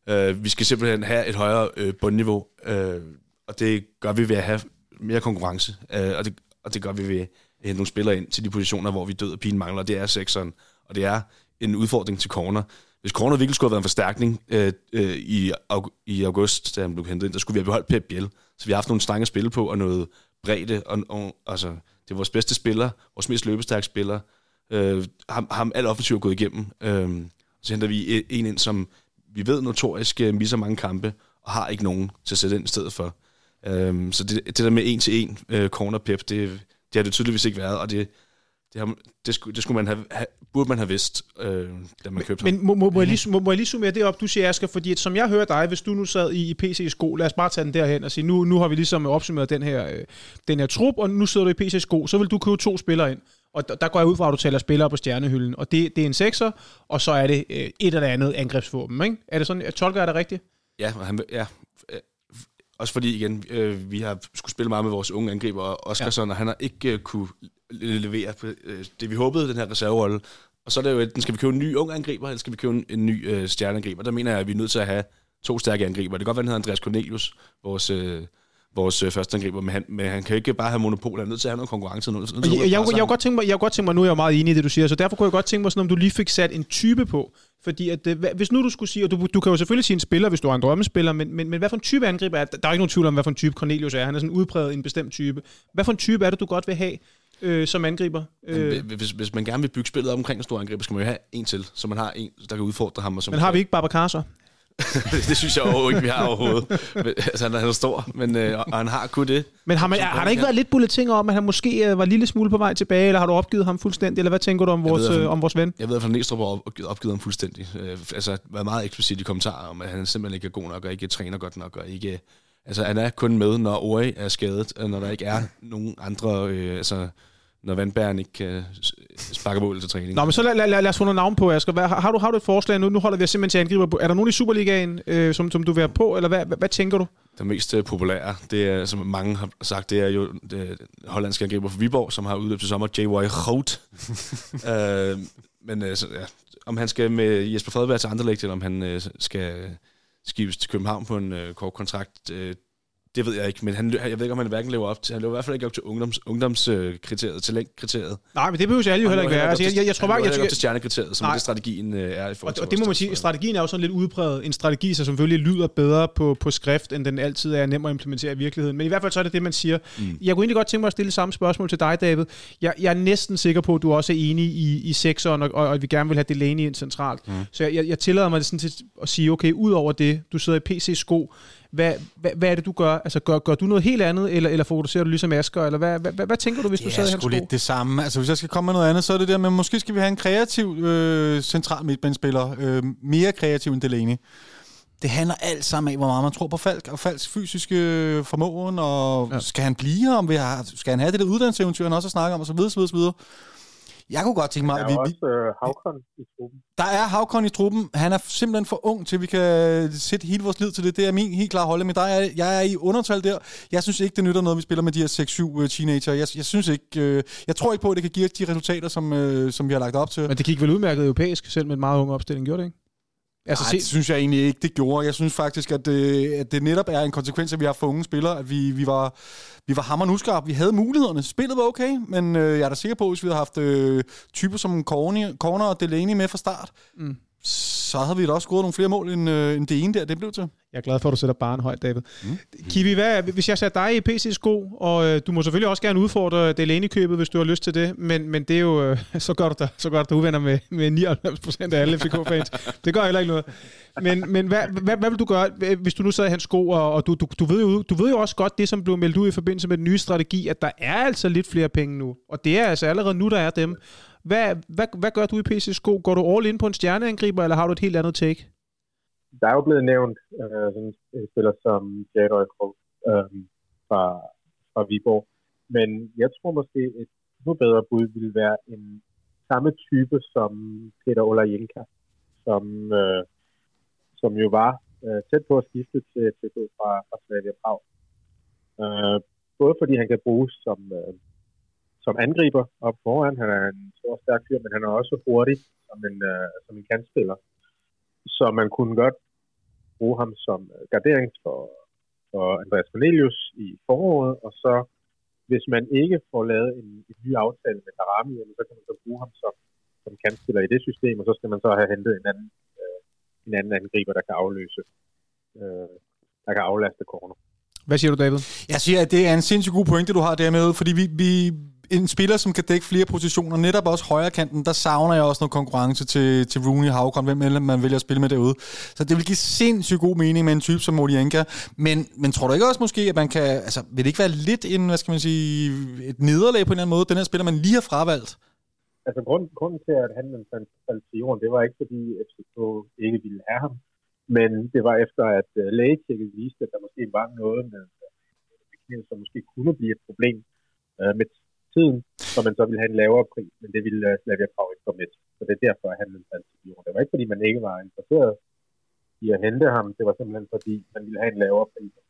Øh, vi skal simpelthen have et højere øh, bundniveau, øh, og det gør vi ved at have mere konkurrence, øh, og, det, og det gør vi ved at hente nogle spillere ind til de positioner, hvor vi død og pin mangler, det er sekseren, og det er en udfordring til corner. Hvis corner virkelig skulle have været en forstærkning øh, øh, i, i august, da han blev hentet ind, der skulle vi have beholdt Pep Biel. Så vi har haft nogle stange spil på, og noget bredde, og, og, altså, det er vores bedste spiller, vores mest løbestærke spiller. Øh, ham, ham alt offensivt gået igennem. Øh, så henter vi en ind, som vi ved notorisk uh, misser mange kampe, og har ikke nogen til at sætte ind i stedet for. Um, så det, det der med en til en uh, corner pep, det, det har det tydeligvis ikke været, og det, det, har, det, skulle, det skulle man have, have, burde man have vidst, øh, da man købte
Men, men må, må, må, jeg lige, må, må jeg lige summere det op, du siger, Asger, fordi at, som jeg hører dig, hvis du nu sad i, i PC-sko, lad os bare tage den derhen og sige, nu, nu har vi ligesom opsummeret den her, øh, den her trup, og nu sidder du i PC-sko, så vil du købe to spillere ind. Og der, går jeg ud fra, at du tæller spillere på stjernehylden. Og det, det er en sekser, og så er det øh, et eller andet angrebsvåben. Ikke? Er det sådan, jeg tolker jeg det rigtigt?
Ja, han, ja. Også fordi igen, øh, vi har skulle spille meget med vores unge angriber, og Oskarsson, ja. og han har ikke øh, kunne levere på øh, det, vi håbede, den her reserverolle. Og så er det jo, enten skal vi købe en ny ung angriber, eller skal vi købe en, en ny øh, stjerneangriber. Der mener jeg, at vi er nødt til at have to stærke angriber. Det kan godt være, at han hedder Andreas Cornelius, vores... Øh, vores øh, første angriber, men han, men han kan ikke bare have monopol, han er nødt til at have noget konkurrence. Nødt,
nødt jeg, jeg, jeg, jeg, godt tænke mig, jeg godt tænke mig, nu er jeg meget enig i det, du siger, så derfor kunne jeg godt tænke mig, sådan, om du lige fik sat en type på. Fordi at, øh, hvis nu du skulle sige, og du, du kan jo selvfølgelig sige en spiller, hvis du er en drømmespiller, men, men, men hvad for en type angriber er Der er ikke nogen tvivl om, hvad for en type Cornelius er. Han er sådan udpræget en bestemt type. Hvad for en type er det, du godt vil have øh, som angriber?
Øh. Hvis, hvis man gerne vil bygge spillet op omkring en stor angriber, skal man jo have en til, så man har en, der kan udfordre ham. Og som
men har vi ikke Babacar så?
det synes jeg jo ikke, vi har overhovedet. Men, altså, han er stor, men, øh, og han har kun det.
Men har, man, har der ikke været lidt bulletiner om, at han måske øh, var en lille smule på vej tilbage, eller har du opgivet ham fuldstændig, eller hvad tænker du om, vores, ved, øh, om vores ven?
Jeg ved, at Næstrup har opgivet, opgivet ham fuldstændig. Øh, altså, været meget eksplicit i kommentarer om, at han simpelthen ikke er god nok, og ikke træner godt nok, og ikke... Altså, han er kun med, når Ori er skadet, og når der ikke er nogen andre... Øh, altså, når vandbæren ikke kan sparke mål til træning.
Nå, men så lad, lad, lad, lad os få noget navn på, Asger. Hvad, har, du, har du et forslag nu? Nu holder vi simpelthen til angriber på. Er der nogen i Superligaen, øh, som, som du vil have på, eller hvad, hvad, hvad tænker du?
Den mest uh, populære, det er, som mange har sagt, det er jo det hollandske angriber for Viborg, som har udløbet til sommer, J.Y. Hout. uh, men uh, så, ja, om han skal med Jesper Fredberg til Anderlecht, eller om han uh, skal skibes til København på en uh, kort kontrakt, uh, det ved jeg ikke, men han, jeg ved ikke, om han hverken lever op til, han lever i hvert fald ikke op til ungdoms, ungdomskriteriet, øh, talentkriteriet.
Nej, men det behøver jeg jo heller ikke være. Altså, jeg, jeg, jeg, tror bare,
jeg, jeg, op til stjernekriteriet, som nej. det strategien øh, er i
forhold til Og, og det må man sige, strategien er jo sådan lidt udbredt. En strategi, som selvfølgelig lyder bedre på, på skrift, end den altid er nem at implementere i virkeligheden. Men i hvert fald så er det det, man siger. Mm. Jeg kunne egentlig godt tænke mig at stille samme spørgsmål til dig, David. Jeg, jeg er næsten sikker på, at du også er enig i, i sekseren, og, og, og at vi gerne vil have Delaney ind centralt. Mm. Så jeg, jeg, jeg tillader mig sådan til at sige, okay, ud over det, du sidder i PC-sko, hvad, hvad, hvad er det, du gør? Altså, gør, gør du noget helt andet, eller, eller fokuserer du ligesom Asger? Eller hvad, hvad, hvad, hvad tænker du, hvis
det
du sad i
hans sko? lidt det samme. Altså, hvis jeg skal komme med noget andet, så er det der, men måske skal vi have en kreativ øh, central midtbanespiller. Øh, mere kreativ end Delaney det handler alt sammen af, hvor meget man tror på Falk, og Falks fysiske formåen, og ja. skal han blive her, om vi har, skal han have det der uddannelseseventyr, han også har snakket om, og så videre, så videre, så videre. Jeg kunne godt tænke mig,
Der er
vi,
også øh, Havkon i truppen.
Der er Havkon i truppen. Han er simpelthen for ung til, at vi kan sætte hele vores lid til det. Det er min helt klare holdning. Men der er, jeg er i undertal der. Jeg synes ikke, det nytter noget, vi spiller med de her 6-7 teenager. Jeg, jeg synes ikke... Øh, jeg tror ikke på, at det kan give os de resultater, som, øh, som vi har lagt op til.
Men det gik vel udmærket europæisk, selv med en meget ung opstilling, gjorde det ikke?
Altså, Nej, det synes jeg egentlig ikke, det gjorde. Jeg synes faktisk, at det, at det netop er en konsekvens, at vi har for unge spillere, at vi, vi var, vi var hammerende uskarpe. Vi havde mulighederne. Spillet var okay, men øh, jeg er da sikker på, at hvis vi havde haft øh, typer som Corner og Delaney med fra start, mm. Så havde vi da også scoret nogle flere mål, end, øh, end det ene der, det blev til.
Jeg er glad for, at du sætter barn højt, David. Mm. Kiwi, hvad, hvis jeg sætter dig i PC-sko, og øh, du må selvfølgelig også gerne udfordre Delaney-købet, hvis du har lyst til det, men, men det er jo, øh, så gør du dig, så gør du dig uvenner med, med 99% af alle FCK-fans. det gør heller ikke noget. Men, men hvad, hvad, hvad, vil du gøre, hvis du nu sad i hans sko, og, og du, du, du, ved jo, du ved jo også godt det, som blev meldt ud i forbindelse med den nye strategi, at der er altså lidt flere penge nu, og det er altså allerede nu, der er dem. Hvad, hvad, hvad gør du i PCSKO? Går du all in på en stjerneangriber, eller har du et helt andet take?
Der er jo blevet nævnt øh, sådan en spiller som Jadøj Krog øh, fra, fra Viborg, men jeg tror måske et endnu bedre bud ville være en samme type som Peter Olajenka, som, øh, som jo var øh, tæt på at skifte til FCK fra, fra Slavia Prag. Øh, både fordi han kan bruges som, øh, som angriber op foran. Han er en stor stærk fyr, men han er også hurtig som en, øh, som en kantspiller. Så man kunne godt bruge ham som øh, gardering for, for Andreas Cornelius i foråret, og så hvis man ikke får lavet en, en ny aftale med Darami, så kan man så bruge ham som, som kantspiller i det system, og så skal man så have hentet en anden, øh, en anden angriber, der kan afløse, øh, der kan aflaste corner.
Hvad siger du, David?
Jeg siger, at det er en sindssygt god pointe, du har dermed, fordi vi, vi, en spiller, som kan dække flere positioner, netop også højre kanten, der savner jeg også noget konkurrence til, til Rooney Havkon, hvem man vælger at spille med derude. Så det vil give sindssygt god mening med en type som Modienka. Men, men tror du ikke også måske, at man kan, altså vil det ikke være lidt en, hvad skal man sige, et nederlag på en eller anden måde, den her spiller, man lige har fravalgt?
Altså grunden, grunden til, at han faldt til jorden, det var ikke fordi FCK ikke ville have ham, men det var efter, at uh, lægetjekket viste, at der måske var noget med uh, som måske kunne blive et problem uh, med tiden, så man så ville have en lavere pris, men det ville uh, Slavia Prag ikke komme med. Så det er derfor, at han til jorden. Det var ikke, fordi man ikke var interesseret i at hente ham, det var simpelthen fordi, man ville have en lavere pris, end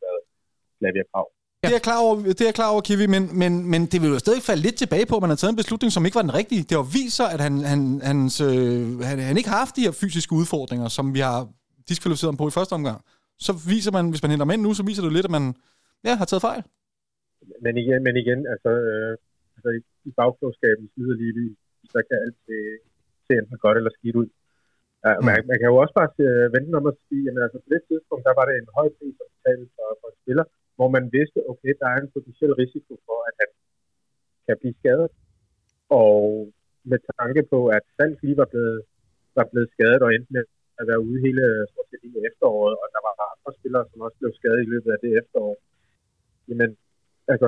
Slavia Prag.
Det er jeg klar over, det er klar over Kiwi, men, men, men det vil jo stadig falde lidt tilbage på, at man har taget en beslutning, som ikke var den rigtige. Det har vist sig, at han, han, hans, øh, han, han ikke har haft de her fysiske udfordringer, som vi har diskvalificeret ham på i første omgang. Så viser man, hvis man henter mænd nu, så viser det lidt, at man ja, har taget fejl.
Men igen, men igen altså, øh, altså i, i bagklogskabens yderlige så kan alt se, se enten godt eller skidt ud. Uh, mm. man, man, kan jo også bare uh, vente om at sige, at altså, på det tidspunkt, der var det en høj pris at betale for, for en spiller, hvor man vidste, okay, der er en potentiel risiko for, at han kan blive skadet. Og med tanke på, at Falk lige var blevet, var blevet skadet og endte med at være ude hele, stort set hele efteråret, og der var andre spillere, som også blev skadet i løbet af det efterår. Jamen, altså,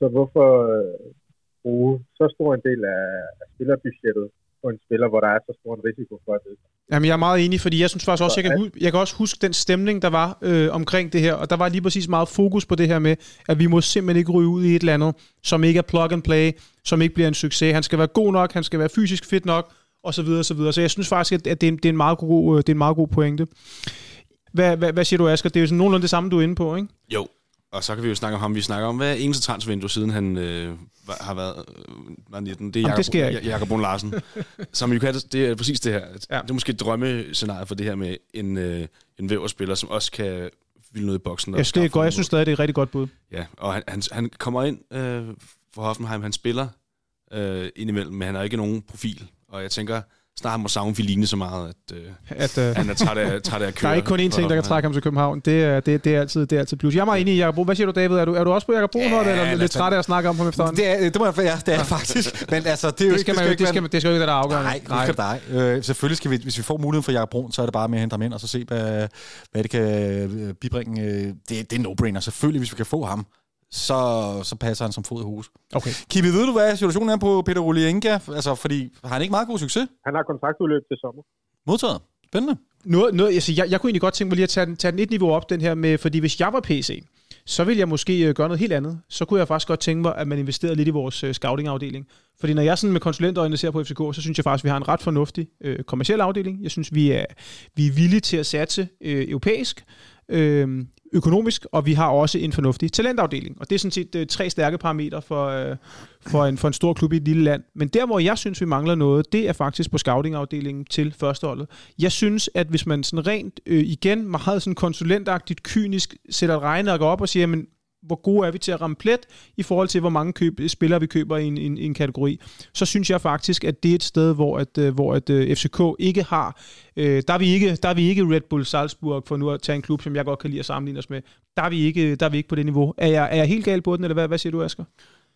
så hvorfor øh, bruge så stor en del af, af spillerbudgettet på en spiller, hvor der er så stor en risiko for at det.
Jamen, jeg er meget enig, fordi jeg synes faktisk også, jeg kan, jeg kan også huske den stemning, der var øh, omkring det her, og der var lige præcis meget fokus på det her med, at vi må simpelthen ikke ryge ud i et eller andet, som ikke er plug and play, som ikke bliver en succes. Han skal være god nok, han skal være fysisk fit nok, og så videre, og så videre. Så jeg synes faktisk, at det er en, det er en, meget, god, det er en meget god pointe. Hvad, hvad, hvad siger du, Asger? Det er jo sådan nogenlunde det samme, du er inde på, ikke?
Jo, og så kan vi jo snakke om ham. Vi snakker om hver eneste transfervindue, siden han øh, har været øh, var 19. Det er Jakob,
det
Jakob Brun Larsen. som jo kan, det er præcis det her. Ja. Det er måske et drømmescenarie for det her med en, øh, en væverspiller, som også kan ville noget i boksen.
Jeg, det er godt. jeg synes stadig, det er et rigtig godt bud.
Ja, og han, han, han kommer ind øh, for Hoffenheim. Han spiller øh, indimellem, men han har ikke nogen profil. Og jeg tænker, snart må savne Feline så meget, at, øh, at øh, han er træt af, træt af at køre.
Der er ikke kun én ting, der kan trække ham til København. Det er, det, det er, altid, det er altid plus. Jeg er meget enig i Jacob Hvad siger du, David? Er du, er du også på Jacob Brun, ja, eller lidt træt af at snakke om ham efterhånden?
Det er, det må jeg, ja, det er faktisk. Men altså, det, er jo
det skal man jo ikke, det skal, det skal jo ikke være der afgørende.
Nej, nej. Skal dig. Øh, selvfølgelig skal vi, hvis vi får muligheden for Jacob Brun, så er det bare med at hente ham ind, og så se, hvad, hvad det kan øh, bibringe. Det, det er no-brainer. Selvfølgelig, hvis vi kan få ham så, så passer han som fod i hus.
Okay.
Kiwi, ved du, hvad situationen er på Peter Olienka? Altså, fordi har han ikke meget god succes?
Han har kontraktudløb til sommer.
Modtaget. Spændende.
Noget, noget, altså, jeg, jeg kunne egentlig godt tænke mig lige at tage den, tage den et niveau op, den her med, fordi hvis jeg var PC, så vil jeg måske øh, gøre noget helt andet. Så kunne jeg faktisk godt tænke mig, at man investerede lidt i vores øh, scouting-afdeling. Fordi når jeg sådan med konsulentøjne ser på FCK, så synes jeg faktisk, at vi har en ret fornuftig øh, kommersiel afdeling. Jeg synes, vi er, vi er villige til at satse øh, europæisk. Øh, økonomisk, og vi har også en fornuftig talentafdeling. Og det er sådan set øh, tre stærke parametre for, øh, for, en, for en stor klub i et lille land. Men der, hvor jeg synes, vi mangler noget, det er faktisk på scoutingafdelingen til førsteholdet. Jeg synes, at hvis man sådan rent øh, igen meget sådan konsulentagtigt, kynisk sætter et regneark op og siger, men hvor gode er vi til at ramme plet i forhold til, hvor mange køb, spillere vi køber i en, en, en kategori, så synes jeg faktisk, at det er et sted, hvor, at, øh, hvor at, øh, uh, FCK ikke har, øh, der, er vi ikke, der er vi ikke Red Bull Salzburg, for nu at tage en klub, som jeg godt kan lide at sammenligne os med. Der er vi ikke, der er vi ikke på det niveau. Er jeg, er jeg helt gal på den, eller hvad, hvad siger du, Asger?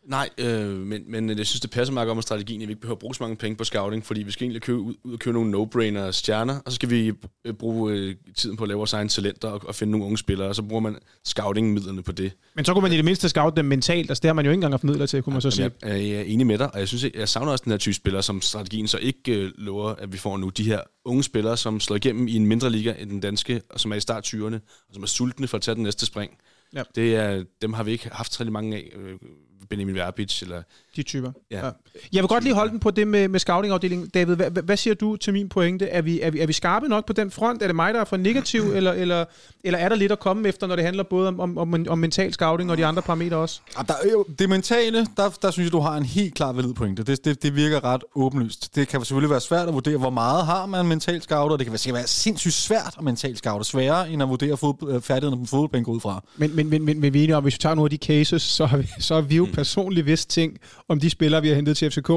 Nej, øh, men, men jeg synes, det passer meget godt med strategien, at vi ikke behøver at bruge så mange penge på scouting, fordi vi skal egentlig købe, ud, ud og købe nogle no-brainer stjerner, og så skal vi øh, bruge øh, tiden på at lave vores egne talenter og, og finde nogle unge spillere, og så bruger man scouting-midlerne på det.
Men så kunne man i det mindste scout dem mentalt, altså det har man jo ikke engang haft midler til, kunne man så sige.
Jeg, jeg er enig med dig, og jeg synes, jeg savner også den her type spillere, som strategien så ikke øh, lover, at vi får nu. De her unge spillere, som slår igennem i en mindre liga end den danske, og som er i start 20'erne, og som er sultne for at tage den næste spring. Ja. Det er, dem har vi ikke haft rigtig mange af. Benjamin Verbitz, eller...
De typer. Ja. ja. Jeg vil godt lige holde den på det med, med scouting-afdelingen. David, hvad, hvad siger du til min pointe? Er vi, er, vi, er vi skarpe nok på den front? Er det mig, der er for negativ, eller, eller, eller er der lidt at komme efter, når det handler både om, om, om, om mental scouting og de andre parametre også?
Ja, der, jo, det mentale, der, der synes jeg, du har en helt klar valid pointe. Det, det, det virker ret åbenlyst. Det kan selvfølgelig være svært at vurdere, hvor meget har man mental scouter. Det kan være, være sindssygt svært at mental scouter. Sværere, end at vurdere fod, færdigheden på fodboldbænk ud fra.
Men, men, men, men, men vi er enige om, hvis vi tager nogle af de cases, så har vi, så har vi jo mm. personligt vidst ting om de spillere, vi har hentet til FCK,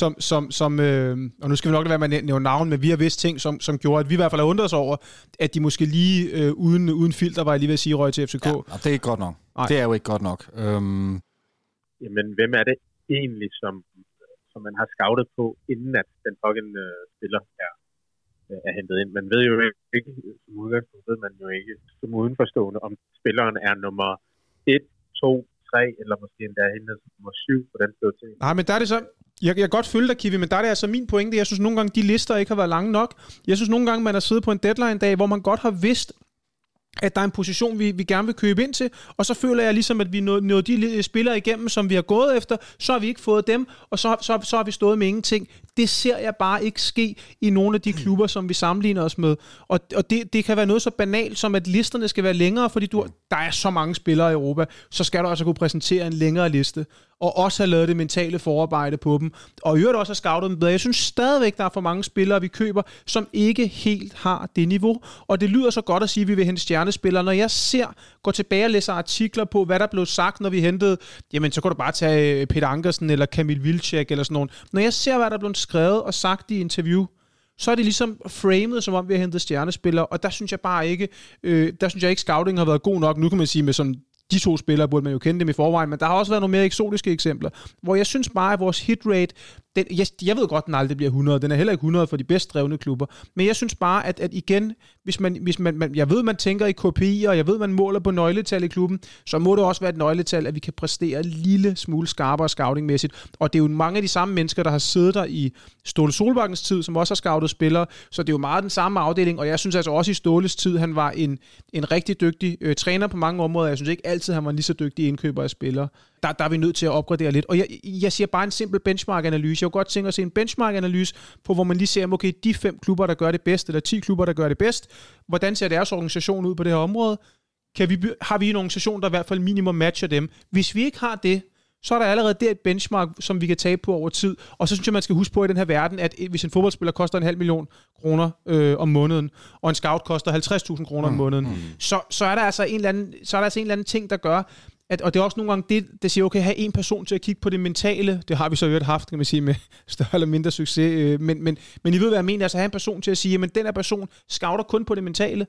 som, som, som øh, og nu skal vi nok lade være med at nævne navn, men vi har vidst ting, som, som gjorde, at vi i hvert fald har undret os over, at de måske lige øh, uden, uden filter, var jeg lige ved at sige, røg til FCK. Ja,
det er ikke godt nok. Nej. Det er jo ikke godt nok. Øhm.
Jamen, hvem er det egentlig, som, som man har scoutet på, inden at den pågældende spiller er, er hentet ind? Man ved jo ikke, som udgangspunkt ved man jo ikke, som udenforstående, om spilleren er nummer 1, 2, 3, eller måske endda hende nummer 7 på den prioritering.
Nej, men der er det så, jeg, jeg kan godt følge dig, Kiwi, men der er det altså min pointe. Jeg synes nogle gange, de lister ikke har været lange nok. Jeg synes nogle gange, man har siddet på en deadline-dag, hvor man godt har vidst, at der er en position, vi, vi gerne vil købe ind til, og så føler jeg ligesom, at vi nåede, nåede de spillere igennem, som vi har gået efter, så har vi ikke fået dem, og så, så, så har vi stået med ingenting. Det ser jeg bare ikke ske i nogle af de klubber, som vi sammenligner os med. Og, og det, det kan være noget så banalt, som at listerne skal være længere, fordi du, der er så mange spillere i Europa, så skal du altså kunne præsentere en længere liste og også have lavet det mentale forarbejde på dem, og i øvrigt også have scoutet dem bedre. Jeg synes stadigvæk, der er for mange spillere, vi køber, som ikke helt har det niveau, og det lyder så godt at sige, at vi vil hente stjernespillere. Når jeg ser, går tilbage og læser artikler på, hvad der blev sagt, når vi hentede, jamen så kunne du bare tage øh, Peter Ankersen eller Kamil Vilcek eller sådan nogen. Når jeg ser, hvad der blev skrevet og sagt i interview, så er det ligesom framed, som om vi har hentet stjernespillere, og der synes jeg bare ikke, øh, der synes jeg ikke, scouting har været god nok. Nu kan man sige med sådan de to spillere burde man jo kende dem i forvejen, men der har også været nogle mere eksotiske eksempler, hvor jeg synes bare, at vores hitrate, den, jeg, jeg ved godt, at den aldrig bliver 100, den er heller ikke 100 for de bedst drevne klubber, men jeg synes bare, at, at igen, hvis man, hvis man, man, jeg ved, man tænker i KPI, og jeg ved, man måler på nøgletal i klubben, så må det også være et nøgletal, at vi kan præstere en lille smule skarpere scoutingmæssigt, og det er jo mange af de samme mennesker, der har siddet der i Ståle Solbakkens tid, som også har scoutet spillere, så det er jo meget den samme afdeling, og jeg synes altså også i Ståles tid, han var en, en rigtig dygtig øh, træner på mange områder, jeg synes ikke altid, han var lige så dygtig indkøber af spillere der, der er vi nødt til at opgradere lidt. Og jeg, jeg siger bare en simpel benchmark-analyse. Jeg kunne godt tænke at se en benchmark-analyse på, hvor man lige ser, okay, de fem klubber, der gør det bedst, eller ti klubber, der gør det bedst, hvordan ser deres organisation ud på det her område? Kan vi, har vi en organisation, der i hvert fald minimum matcher dem? Hvis vi ikke har det, så er der allerede der et benchmark, som vi kan tage på over tid. Og så synes jeg, man skal huske på i den her verden, at hvis en fodboldspiller koster en halv million kroner øh, om måneden, og en scout koster 50.000 kroner mm, om måneden, mm. så, så, er der altså en eller anden, så er der altså en eller anden ting, der gør, at, og det er også nogle gange det, der siger, okay, have en person til at kigge på det mentale, det har vi så øvrigt haft, kan man sige, med større eller mindre succes, øh, men, men, men I ved, hvad jeg mener, altså have en person til at sige, men den her person scouter kun på det mentale,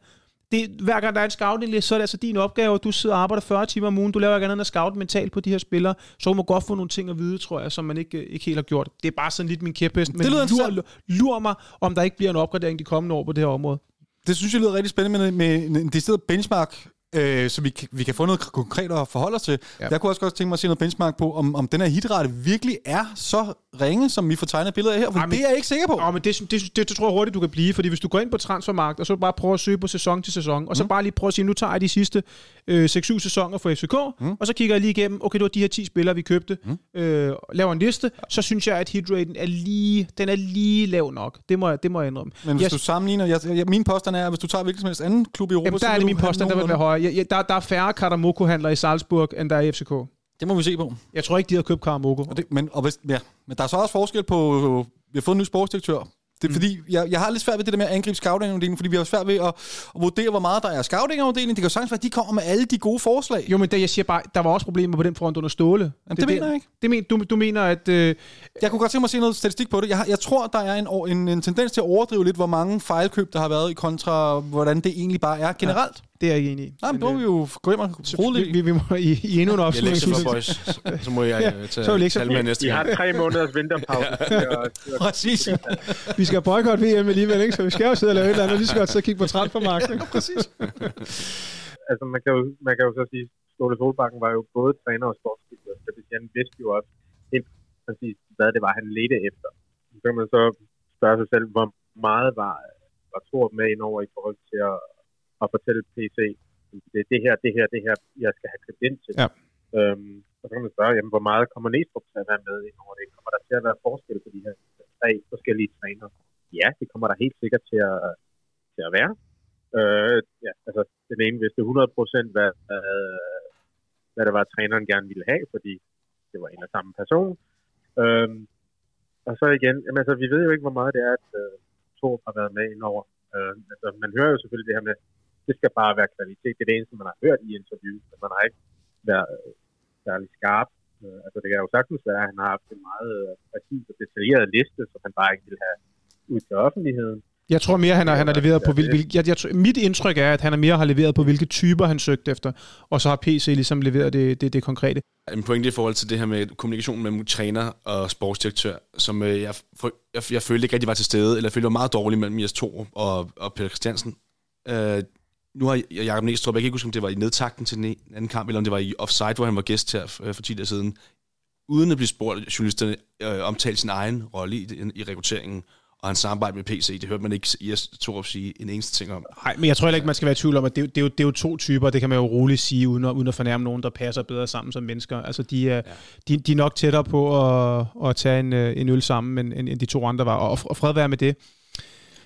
det, hver gang der er en scouting så er det altså din opgave, at du sidder og arbejder 40 timer om ugen, du laver ikke andet end at scout mentalt på de her spillere, så du må godt få nogle ting at vide, tror jeg, som man ikke, ikke helt har gjort. Det er bare sådan lidt min kæphest, men det lur, lur mig, om der ikke bliver en opgradering de kommende år på det her område.
Det synes jeg lyder rigtig spændende med, med en decideret benchmark øh, så vi, vi kan få noget konkret at forholde os til. Ja. Jeg kunne også godt tænke mig at se noget benchmark på, om, om den her hitrate virkelig er så ringe, som vi får tegnet billeder af her, for
Ej, men-
det er jeg ikke sikker på.
Ja, men det, det, det, det, tror jeg hurtigt, du kan blive, fordi hvis du går ind på transfermarkt, og så bare prøver at søge på sæson til sæson, og så bare lige prøve at sige, nu tager jeg de sidste øh, 6-7 sæsoner for FCK, mm. og så kigger jeg lige igennem, okay, det var de her 10 spillere, vi købte, mm. øh, laver en liste, så synes jeg, at hitraten er lige, den er lige lav nok. Det må jeg, det må jeg indrømme.
Men hvis
jeg,
du sammenligner, jeg, jeg, min påstand er, at hvis du tager hvilken som helst anden klub i Europa,
jamen,
så
der er det min påstand, der vil være højere. Jeg, jeg, der, der er færre Karamoko-handlere i Salzburg, end der er i FCK.
Det må vi se på.
Jeg tror ikke, de har købt Karamoko.
Og det, men, og hvis, ja, men der er så også forskel på, vi har fået en ny sportsdirektør. Det er mm. fordi, jeg, jeg har lidt svært ved det der med at angribe scouting fordi vi har svært ved at, at vurdere, hvor meget der er scouting Det kan jo sagtens være, at de kommer med alle de gode forslag.
Jo, men det, jeg siger bare, der var også problemer på den front under Ståle.
Jamen, det mener jeg ikke.
Det men, du, du mener, at... Øh,
Jeg kunne godt tænke mig at se noget statistik på det. Jeg, jeg tror, der er en, en, en tendens til at overdrive lidt, hvor mange fejlkøb, der har været i kontra, hvordan det egentlig bare er generelt.
Det er jeg ikke enig i.
Nej, men
Men,
det må vi jo gå hjem og
øh,
rode
vi, vi, vi, må i, i endnu en
Jeg lektier for
synes-
boys. Så må jeg
Ja,
øh,
så er
tage
vi
tal
for-
med næste
I har
gang.
tre måneders vinterpause. at-
Præcis.
Vi skal boykotte VM alligevel, ikke? Så vi skal jo sidde og lave et eller andet, og lige så godt så kigge på transfermarkedet. ikke?
Præcis.
altså man kan, jo, man kan jo så sige, Ståle Solbakken var jo både træner og sportsdirektør, så det han vidste jo også helt præcis, hvad det var, han ledte efter. Så kan man så spørge sig selv, hvor meget var, var Thor med ind over i forhold til at, at fortælle PC, det er det her, det her, det her, jeg skal have købt ind til.
Ja.
Øhm, og så kan man spørge, jamen, hvor meget kommer Næstrup til at være med ind over det? Kommer der til at være forskel på de her tre forskellige trænere? Ja, det kommer der helt sikkert til at, til at være. Øh, ja, altså, den ene vidste 100 procent, hvad, øh, hvad det var, træneren gerne ville have, fordi det var en og samme person. Øhm, og så igen, jamen, altså, vi ved jo ikke, hvor meget det er, at øh, Thor har været med indover. Øh, altså, man hører jo selvfølgelig det her med, det skal bare være kvalitet. Det er det eneste, man har hørt i interview, men man har ikke været øh, særlig skarp. Øh, altså, det kan jo sagtens være, at han har haft en meget øh, præcis og detaljeret liste, som han bare ikke vil have ud til offentligheden.
Jeg tror mere, han har, han har leveret på... Hvil, hvil, jeg, jeg, mit indtryk er, at han er mere har leveret på, hvilke typer han søgte efter, og så har PC ligesom leveret det, det, det konkrete.
En pointe i forhold til det her med kommunikationen mellem træner og sportsdirektør, som øh, jeg, for, jeg, jeg følte ikke rigtig var til stede, eller jeg følte var meget dårligt mellem Jes Torup og, og Peter Christiansen. Øh, nu har Jacob Næstrup, jeg kan ikke huske, om det var i nedtakten til den ene- anden kamp, eller om det var i offside, hvor han var gæst her øh, for 10 dage siden, uden at blive spurgt, journalisterne øh, omtalte sin egen rolle i, i rekrutteringen, og hans samarbejde med PC, det hørte man ikke Jes Torup sige en eneste ting om.
Nej, men jeg tror heller ikke, man skal være i tvivl om, at det, det, er jo, det er jo to typer, det kan man jo roligt sige, uden at, uden at fornærme nogen, der passer bedre sammen som mennesker. Altså, de er, ja. de, de er nok tættere på at, at tage en, øh, en øl sammen, end end de to andre var. Og, og fred være med det.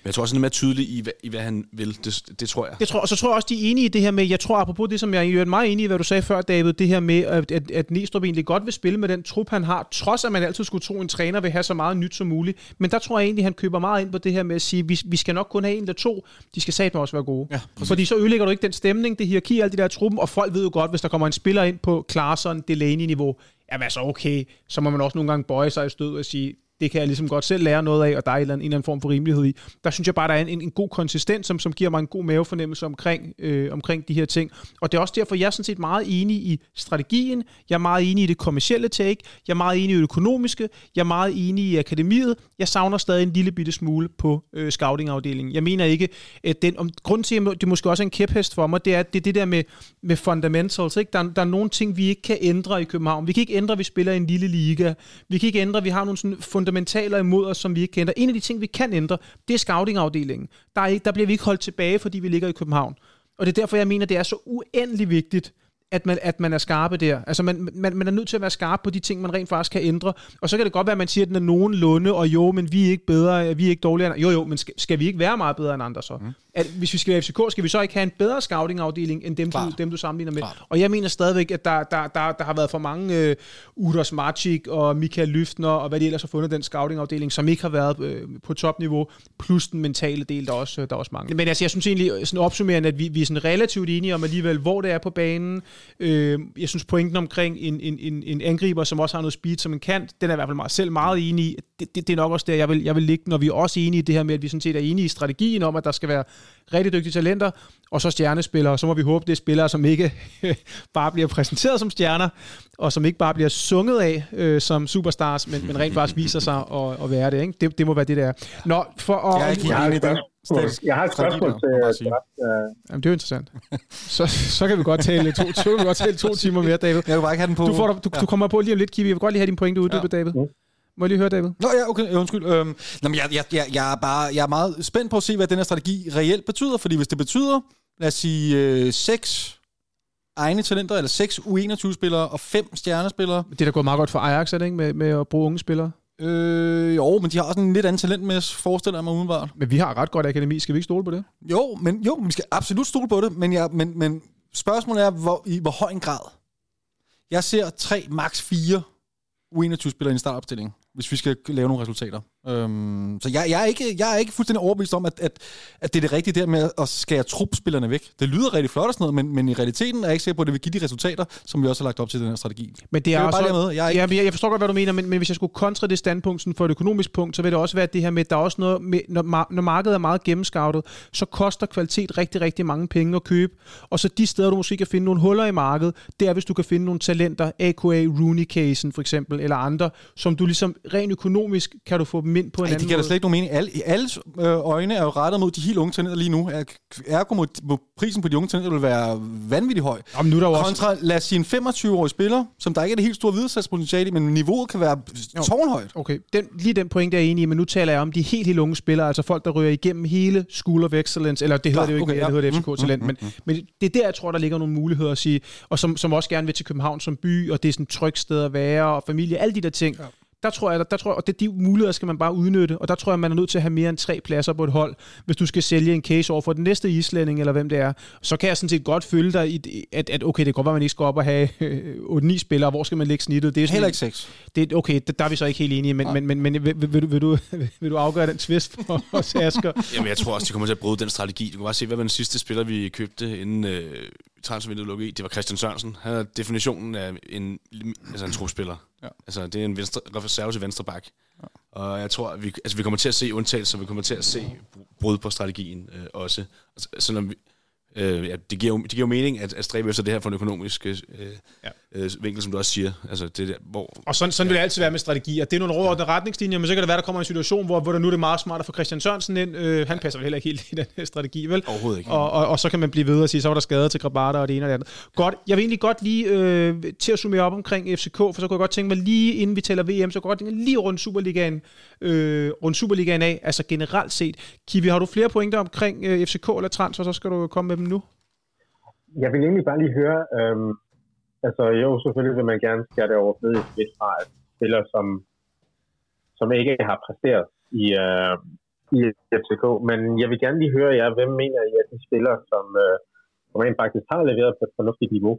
Men jeg tror også, han er mere tydelig i, hvad, i, hvad han vil. Det, det tror jeg.
Det tror, og så tror jeg også, de er enige i det her med, jeg tror apropos det, som jeg er meget enig i, hvad du sagde før, David, det her med, at, at, at Næstrup egentlig godt vil spille med den trup, han har, trods at man altid skulle tro, en træner vil have så meget nyt som muligt. Men der tror jeg egentlig, han køber meget ind på det her med at sige, vi, vi skal nok kun have en eller to, de skal satme også være gode.
Ja,
Fordi så ødelægger du ikke den stemning, det hierarki, alt det der truppen, og folk ved jo godt, hvis der kommer en spiller ind på Klaarsson, Delaney-niveau, jamen altså okay, så må man også nogle gange bøje sig i stød og sige, det kan jeg ligesom godt selv lære noget af, og der er en eller anden, en eller anden form for rimelighed i. Der synes jeg bare, der er en, en, en god konsistens, som, som giver mig en god mavefornemmelse omkring, øh, omkring de her ting. Og det er også derfor, jeg er sådan set meget enig i strategien, jeg er meget enig i det kommercielle take, jeg er meget enig i det økonomiske, jeg er meget enig i akademiet, jeg savner stadig en lille bitte smule på øh, scoutingafdelingen. Jeg mener ikke, at den, om, grunden til, at det måske også er en kæphest for mig, det er, at det er det der med, med fundamentals. Ikke? Der, der er nogle ting, vi ikke kan ændre i København. Vi kan ikke ændre, at vi spiller i en lille liga. Vi kan ikke ændre, at vi har nogle sådan fundamentaler imod os, som vi ikke kan ændre. En af de ting, vi kan ændre, det er scoutingafdelingen. Der, er ikke, der bliver vi ikke holdt tilbage, fordi vi ligger i København. Og det er derfor, jeg mener, det er så uendelig vigtigt, at man, at man er skarpe der. Altså, man, man, man er nødt til at være skarp på de ting, man rent faktisk kan ændre. Og så kan det godt være, at man siger, at den er nogenlunde, og jo, men vi er ikke bedre, vi er ikke dårligere Jo, jo, men skal, skal vi ikke være meget bedre end andre så? Mm. At, hvis vi skal være FCK, skal vi så ikke have en bedre scouting-afdeling, end dem, du, dem du sammenligner med?
Klart.
Og jeg mener stadigvæk, at der, der, der, der har været for mange uh, Udos Marcik og Michael Lyftner, og hvad de ellers har fundet den scouting-afdeling, som ikke har været øh, på topniveau, plus den mentale del, der også, der også mangler. Men altså, jeg synes egentlig, øh, sådan opsummerende, at vi, vi er sådan relativt enige om alligevel, hvor det er på banen. Øh, jeg synes, pointen omkring en, en, en, en angriber, som også har noget speed som en kant, den er i hvert fald meget, selv meget enig i. Det, det, det er nok også der, jeg vil, jeg vil ligge, når vi er også enige i det her med, at vi sådan set er enige i strategien om, at der skal være rigtig dygtige talenter, og så stjernespillere. Så må vi håbe, det er spillere, som ikke bare bliver præsenteret som stjerner, og som ikke bare bliver sunget af øh, som superstars, men, men rent faktisk viser sig at, at være det, ikke? det. Det må være det, der er. Nå, for at,
Jeg er ikke helt
Jeg har
enig
et
i
spørgsmål, jeg har et spørgsmål
strategi
til,
Jamen, det er jo interessant. Så, så kan vi godt tale to, så kan vi godt tale to timer mere, David.
Jeg vil bare ikke have den på.
Du, får, du, du kommer på lige om lidt, Kiwi. Jeg vil godt lige have din pointe uddybe, ja. David. Må jeg lige høre, David?
Nå ja, okay, undskyld. Øhm, men jeg, jeg, jeg, jeg, er bare, jeg er meget spændt på at se, hvad den her strategi reelt betyder, fordi hvis det betyder, lad os sige, øh, seks egne talenter, eller seks U21-spillere og fem stjernespillere.
Det er da gået meget godt for Ajax, er det ikke, med, med at bruge unge spillere?
Øh, jo, men de har også en lidt anden talent med, forestiller jeg mig udenbart.
Men vi har ret godt akademi. Skal vi ikke stole på det?
Jo, men jo, vi skal absolut stole på det, men, jeg, men, men spørgsmålet er, hvor, i hvor høj en grad. Jeg ser tre, max fire U21-spillere i en startopstilling, hvis vi skal lave nogle resultater. Øhm, så jeg, jeg, er ikke, jeg er ikke fuldstændig overbevist om, at, at, at det er det rigtige der med at skære trupspillerne væk. Det lyder rigtig flot og sådan noget, men, men i realiteten er jeg ikke sikker på, at det vil give de resultater, som vi også har lagt op til den her strategi.
Men det er,
Det er
også,
bare. Jeg er ikke-
ja, jeg, jeg forstår godt, hvad du mener, men, men hvis jeg skulle kontre det standpunkt sådan for et økonomisk punkt, så vil det også være det her med, at der er også noget med, når, når markedet er meget gennemskoutet, så koster kvalitet rigtig, rigtig mange penge at købe. Og så de steder, du måske kan finde nogle huller i markedet, det er, hvis du kan finde nogle talenter, AKA Rooney-casen for eksempel, eller andre, som du ligesom rent økonomisk kan du få dem ind på en
Ej, det
anden
giver da slet ikke nogen mening. Alle, alles øh, øjne er jo rettet mod de helt unge talenter lige nu. Er- Ergo må, må prisen på de unge talenter vil være vanvittigt høj.
Jamen, nu er der også...
Kontra, lad os sige, en 25-årig spiller, som der ikke er det helt store videresatspotentiale i, men niveauet kan være tårnhøjt.
Okay, den, lige den point er jeg enig i, men nu taler jeg om de helt, helt unge spillere, altså folk, der ryger igennem hele School of Excellence, eller det hedder
Klar,
det jo ikke,
okay,
okay,
ja.
det hedder det FCK
Mm,
Talent,
mm,
men, men det er der, jeg tror, der ligger nogle muligheder at sige, og som, som også gerne vil til København som by, og det er sådan et trygt sted at være, og familie, alle de der ting. Ja. Der tror jeg, der, der tror jeg, og det, de muligheder skal man bare udnytte, og der tror jeg, man er nødt til at have mere end tre pladser på et hold, hvis du skal sælge en case over for den næste islænding, eller hvem det er. Så kan jeg sådan set godt følge dig i, at, at okay, det kan godt være, man ikke skal op og have øh, 8-9 spillere, hvor skal man lægge snittet? Det er sådan
Heller ikke sex.
det, okay, der, der er vi så ikke helt enige, men, men, men, men vil, vil, vil, du, vil, du, vil du afgøre den twist for os, Asger?
Jamen, jeg tror også, de kommer til at bryde den strategi. Du kan bare se, hvad var den sidste spiller, vi købte inden øh, transfervinduet lukkede i. Det var Christian Sørensen. Han er definitionen af en, altså en trupspiller.
Ja.
Altså, det er en venstre, reserve til venstre bak. Ja. Og jeg tror, at vi, altså, vi kommer til at se undtagelser, vi kommer til at se brud på strategien øh, også. Altså, selvom vi, øh, ja, det, giver jo, det giver jo mening at, at stræbe efter det her for en økonomisk øh, ja. øh, vinkel, som du også siger. Altså, det der, hvor,
Og sådan, sådan vil det altid være med strategier. Det er nogle overordnede retningslinjer, men så kan det være, der kommer en situation, hvor, hvor der nu er det meget smart at få Christian Sørensen ind. Øh, han passer vel heller ikke helt i den her strategi, vel?
Overhovedet ikke.
Og, og, og så kan man blive ved og sige, så var der skader til Grabata og det ene og det andet. Godt, jeg vil egentlig godt lige øh, til at summere op omkring FCK, for så kunne jeg godt tænke mig lige inden vi taler VM, så kunne jeg godt tænke mig lige rundt Superligaen, øh, rundt Superligaen af, altså generelt set. Kiwi, har du flere pointer omkring øh, FCK eller transfer, så skal du komme med dem nu.
Jeg vil egentlig bare lige høre, øhm, altså jo, selvfølgelig vil man gerne skære det over lidt fra at spillere, som, som ikke har præsteret i, øh, i FCK, men jeg vil gerne lige høre jer, hvem mener I, at de spillere, som, øh, som rent faktisk har leveret på et fornuftigt niveau,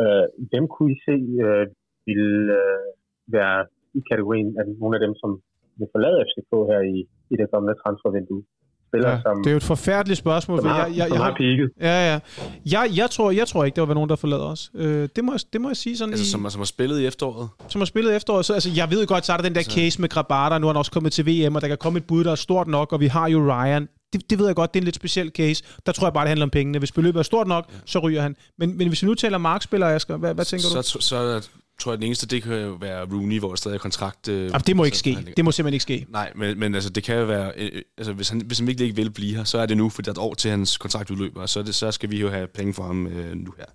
øh, hvem kunne I se øh, vil øh, være i kategorien af nogle af dem, som vil forlade FCK her i, i det kommende transfervindue? Spillere,
Ja,
som,
det er jo et forfærdeligt spørgsmål.
som,
for
har,
jeg, jeg,
som
jeg,
har peaked.
ja, ja. Jeg, jeg, tror, jeg tror ikke, der være nogen, der forlader os. Øh, det, må, jeg- det må jeg sige sådan
altså,
i,
som, som har spillet i efteråret.
som har spillet efteråret. Så, altså, jeg ved godt, så er der den der case med Grabata, nu er han også kommet til VM, og der kan komme et bud, der er stort nok, og vi har jo Ryan. Det, det ved jeg godt, det er en lidt speciel case. Der tror jeg bare, det handler om pengene. Hvis beløbet er stort nok, ja. så ryger han. Men, men hvis vi nu taler markspillere, Asger, hvad, hvad tænker
så,
du?
Så, så tror jeg, at den eneste, det kan jo være Rooney, hvor der stadig er kontrakt. Øh,
Jamen, det må ikke ske. Det må simpelthen ikke ske.
Nej, men, men altså, det kan jo være... Øh, øh, altså, hvis han, hvis han virkelig ikke vil blive her, så er det nu, fordi der er et år til hans kontrakt udløber, og så, det, så skal vi jo have penge for ham øh, nu her.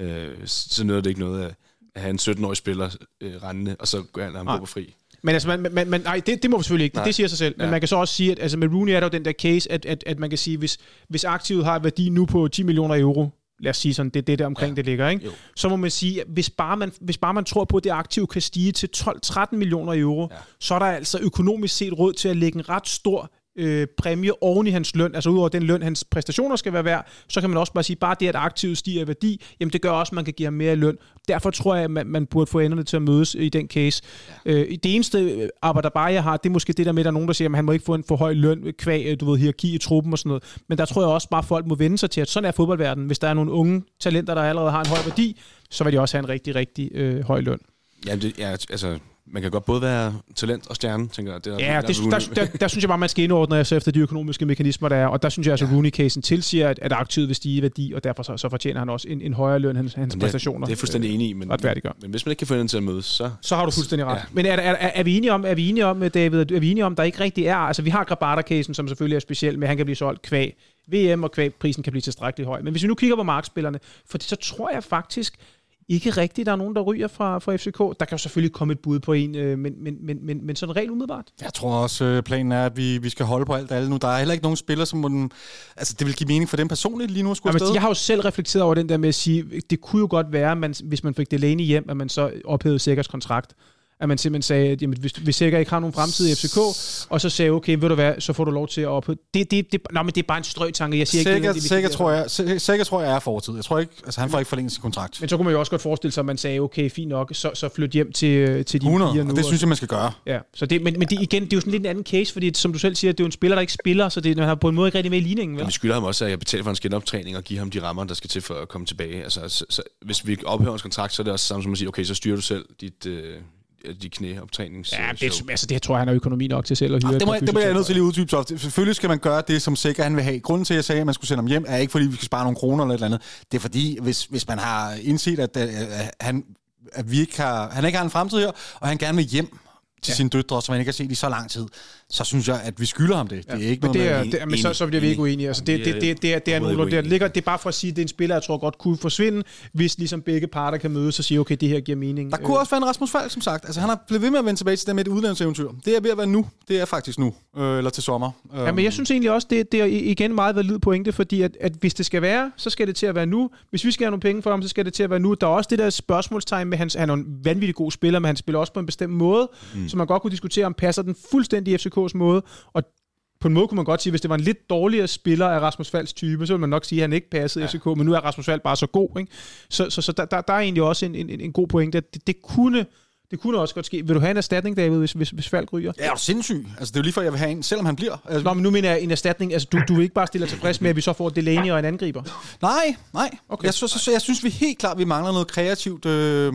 Øh, så nytter det ikke noget at, at have en 17-årig spiller øh, rendende, og så går han ham på fri.
Men altså, man, man, man, nej, det, det må vi selvfølgelig ikke. Det,
Nej.
det siger sig selv. Men
Ja.
man kan så også sige, at altså, med Rooney er der jo den der case, at, at, at man kan sige, hvis, hvis aktivet har værdi nu på 10 millioner euro, lad os sige sådan, det er det der omkring, ja. det ligger, ikke?
Jo.
så må man sige, at hvis bare man, hvis bare man tror på, at det aktiv kan stige til 12-13 millioner euro, ja.
Ja.
så er der altså økonomisk set råd til at lægge en ret stor øh, præmie oven i hans løn, altså udover den løn, hans præstationer skal være værd, så kan man også bare sige, bare det, at aktivet stiger i værdi, jamen det gør også, at man kan give ham mere i løn. Derfor tror jeg, at man, man burde få enderne til at mødes i den case. Ja. Øh, det eneste øh, arbejder bare, jeg har, det er måske det der med, at der er nogen, der siger, at han må ikke få en for høj løn, kvæg, øh, du ved, hierarki i truppen og sådan noget. Men der tror jeg også bare, at folk må vende sig til, at sådan er fodboldverdenen. Hvis der er nogle unge talenter, der allerede har en høj værdi, så vil de også have en rigtig, rigtig øh, høj løn.
Ja, det, ja, altså, man kan godt både være talent og stjerne, tænker jeg. Det er,
Ja,
der,
det,
er
der, der, der synes jeg bare, man skal indordne sig efter de økonomiske mekanismer, der er. Og der synes jeg altså, at Rooney-casen tilsiger, at, at aktivet vil stige i værdi, og derfor så, så fortjener han også en, en højere løn, hans, hans
Men
præstationer.
Det, det er fuldstændig enig i, men, men hvis man ikke kan få hinanden til at mødes, så...
Så har du fuldstændig ret. Ja. Men er, er, er, er, vi enige om, er vi enige om, David, er vi enige om, der ikke rigtig er, altså vi har Grabata-casen, som selvfølgelig er speciel, men han kan blive solgt kvæg VM, og kvæg prisen kan blive tilstrækkeligt høj. Men hvis vi nu kigger på markspillerne, for så tror jeg faktisk, ikke rigtigt, der er nogen, der ryger fra, fra FCK. Der kan jo selvfølgelig komme et bud på en, øh, men, men, men, men, men sådan rent umiddelbart.
Jeg tror også, øh, planen er, at vi, vi skal holde på alt alle nu. Der er heller ikke nogen spillere, som må den, altså, det vil give mening for dem personligt lige nu at skulle
ja, men jeg har jo selv reflekteret over den der med at sige, det kunne jo godt være, man, hvis man fik Delaney hjem, at man så ophævede Sikkers kontrakt at man simpelthen sagde, at jamen, hvis, hvis Sikker ikke har nogen fremtid i FCK, og så sagde okay, ved du hvad, så får du lov til at op. Det, det, det, nå, men det er bare en strøgtanke. Jeg siger
Sikker,
ikke,
det, Sikker, tror jeg, Sikker tror jeg er fortid. Jeg tror ikke, altså han får ikke forlænget sin kontrakt.
Men så kunne man jo også godt forestille sig, at man sagde, okay, fint nok, så, så flyt hjem til, til de
100,
piger
nu. og det synes jeg, man skal gøre.
Ja, så det, men, men det, igen, det er jo sådan lidt en anden case, fordi som du selv siger, det er jo en spiller, der ikke spiller, så det, han har på en måde ikke rigtig med i ligningen. Vel?
vi skylder ham også, at jeg betaler for en skinoptræning og give ham de rammer, der skal til for at komme tilbage. Altså, så, så, hvis vi ophører hans kontrakt, så er det også samme som at sige, okay, så styrer du selv dit, øh, de knæoptrænings...
Ja, det, altså, det tror jeg, han har økonomi nok til selv at hyre.
Ja, det, må, det må jeg nødt til lige uddybe så. Selvfølgelig skal man gøre det, som sikker han vil have. Grunden til, at jeg sagde, at man skulle sende ham hjem, er ikke, fordi vi skal spare nogle kroner eller et eller andet. Det er fordi, hvis, hvis man har indset, at, at, at han at vi ikke har, han ikke har en fremtid her, og han gerne vil hjem, til ja. sine døtre, som han ikke har set i så lang tid, så synes jeg, at vi skylder ham det. Ja. Det er ikke
men
noget
det er, det, men så, så bliver vi ikke uenige. Altså, det, det, det, det, det, er, det er nogle, der ligger, det er bare for at sige, at det er en spiller, jeg tror godt kunne forsvinde, hvis ligesom begge parter kan mødes og sige, okay, det her giver mening.
Der kunne også være en Rasmus Falk, som sagt. Altså, han har blevet ved med at vende tilbage til det med et udlandseventyr. Det er ved at være nu. Det er faktisk nu. Øh, eller til sommer.
Ja, men jeg synes egentlig også, det, det er igen meget valid pointe, fordi at, at hvis det skal være, så skal det til at være nu. Hvis vi skal have nogle penge for ham, så skal det til at være nu. Der er også det der spørgsmålstegn med, hans, han er en vanvittig god spiller, men han spiller også på en bestemt måde, mm. så man godt kunne diskutere, om passer den fuldstændig i FCK's måde, og på en måde kunne man godt sige, hvis det var en lidt dårligere spiller af Rasmus Falds type, så ville man nok sige, at han ikke passede ja. FCK, men nu er Rasmus Fald bare så god. Ikke? Så, så, så der, der, der er egentlig også en, en, en god pointe, at det, det kunne det kunne også godt ske. Vil du have en erstatning, David, hvis, hvis, hvis Falk ryger?
Ja, er du sindssyg? Altså, det er jo lige for, at jeg vil have en, selvom han bliver. Altså,
Nå, men nu mener jeg en erstatning. Altså, du, du vil ikke bare stille dig tilfreds med, at vi så får Delaney og en angriber?
Nej, nej. Okay. Jeg, så, så, så, jeg synes, vi helt klart, vi mangler noget kreativt... Øh,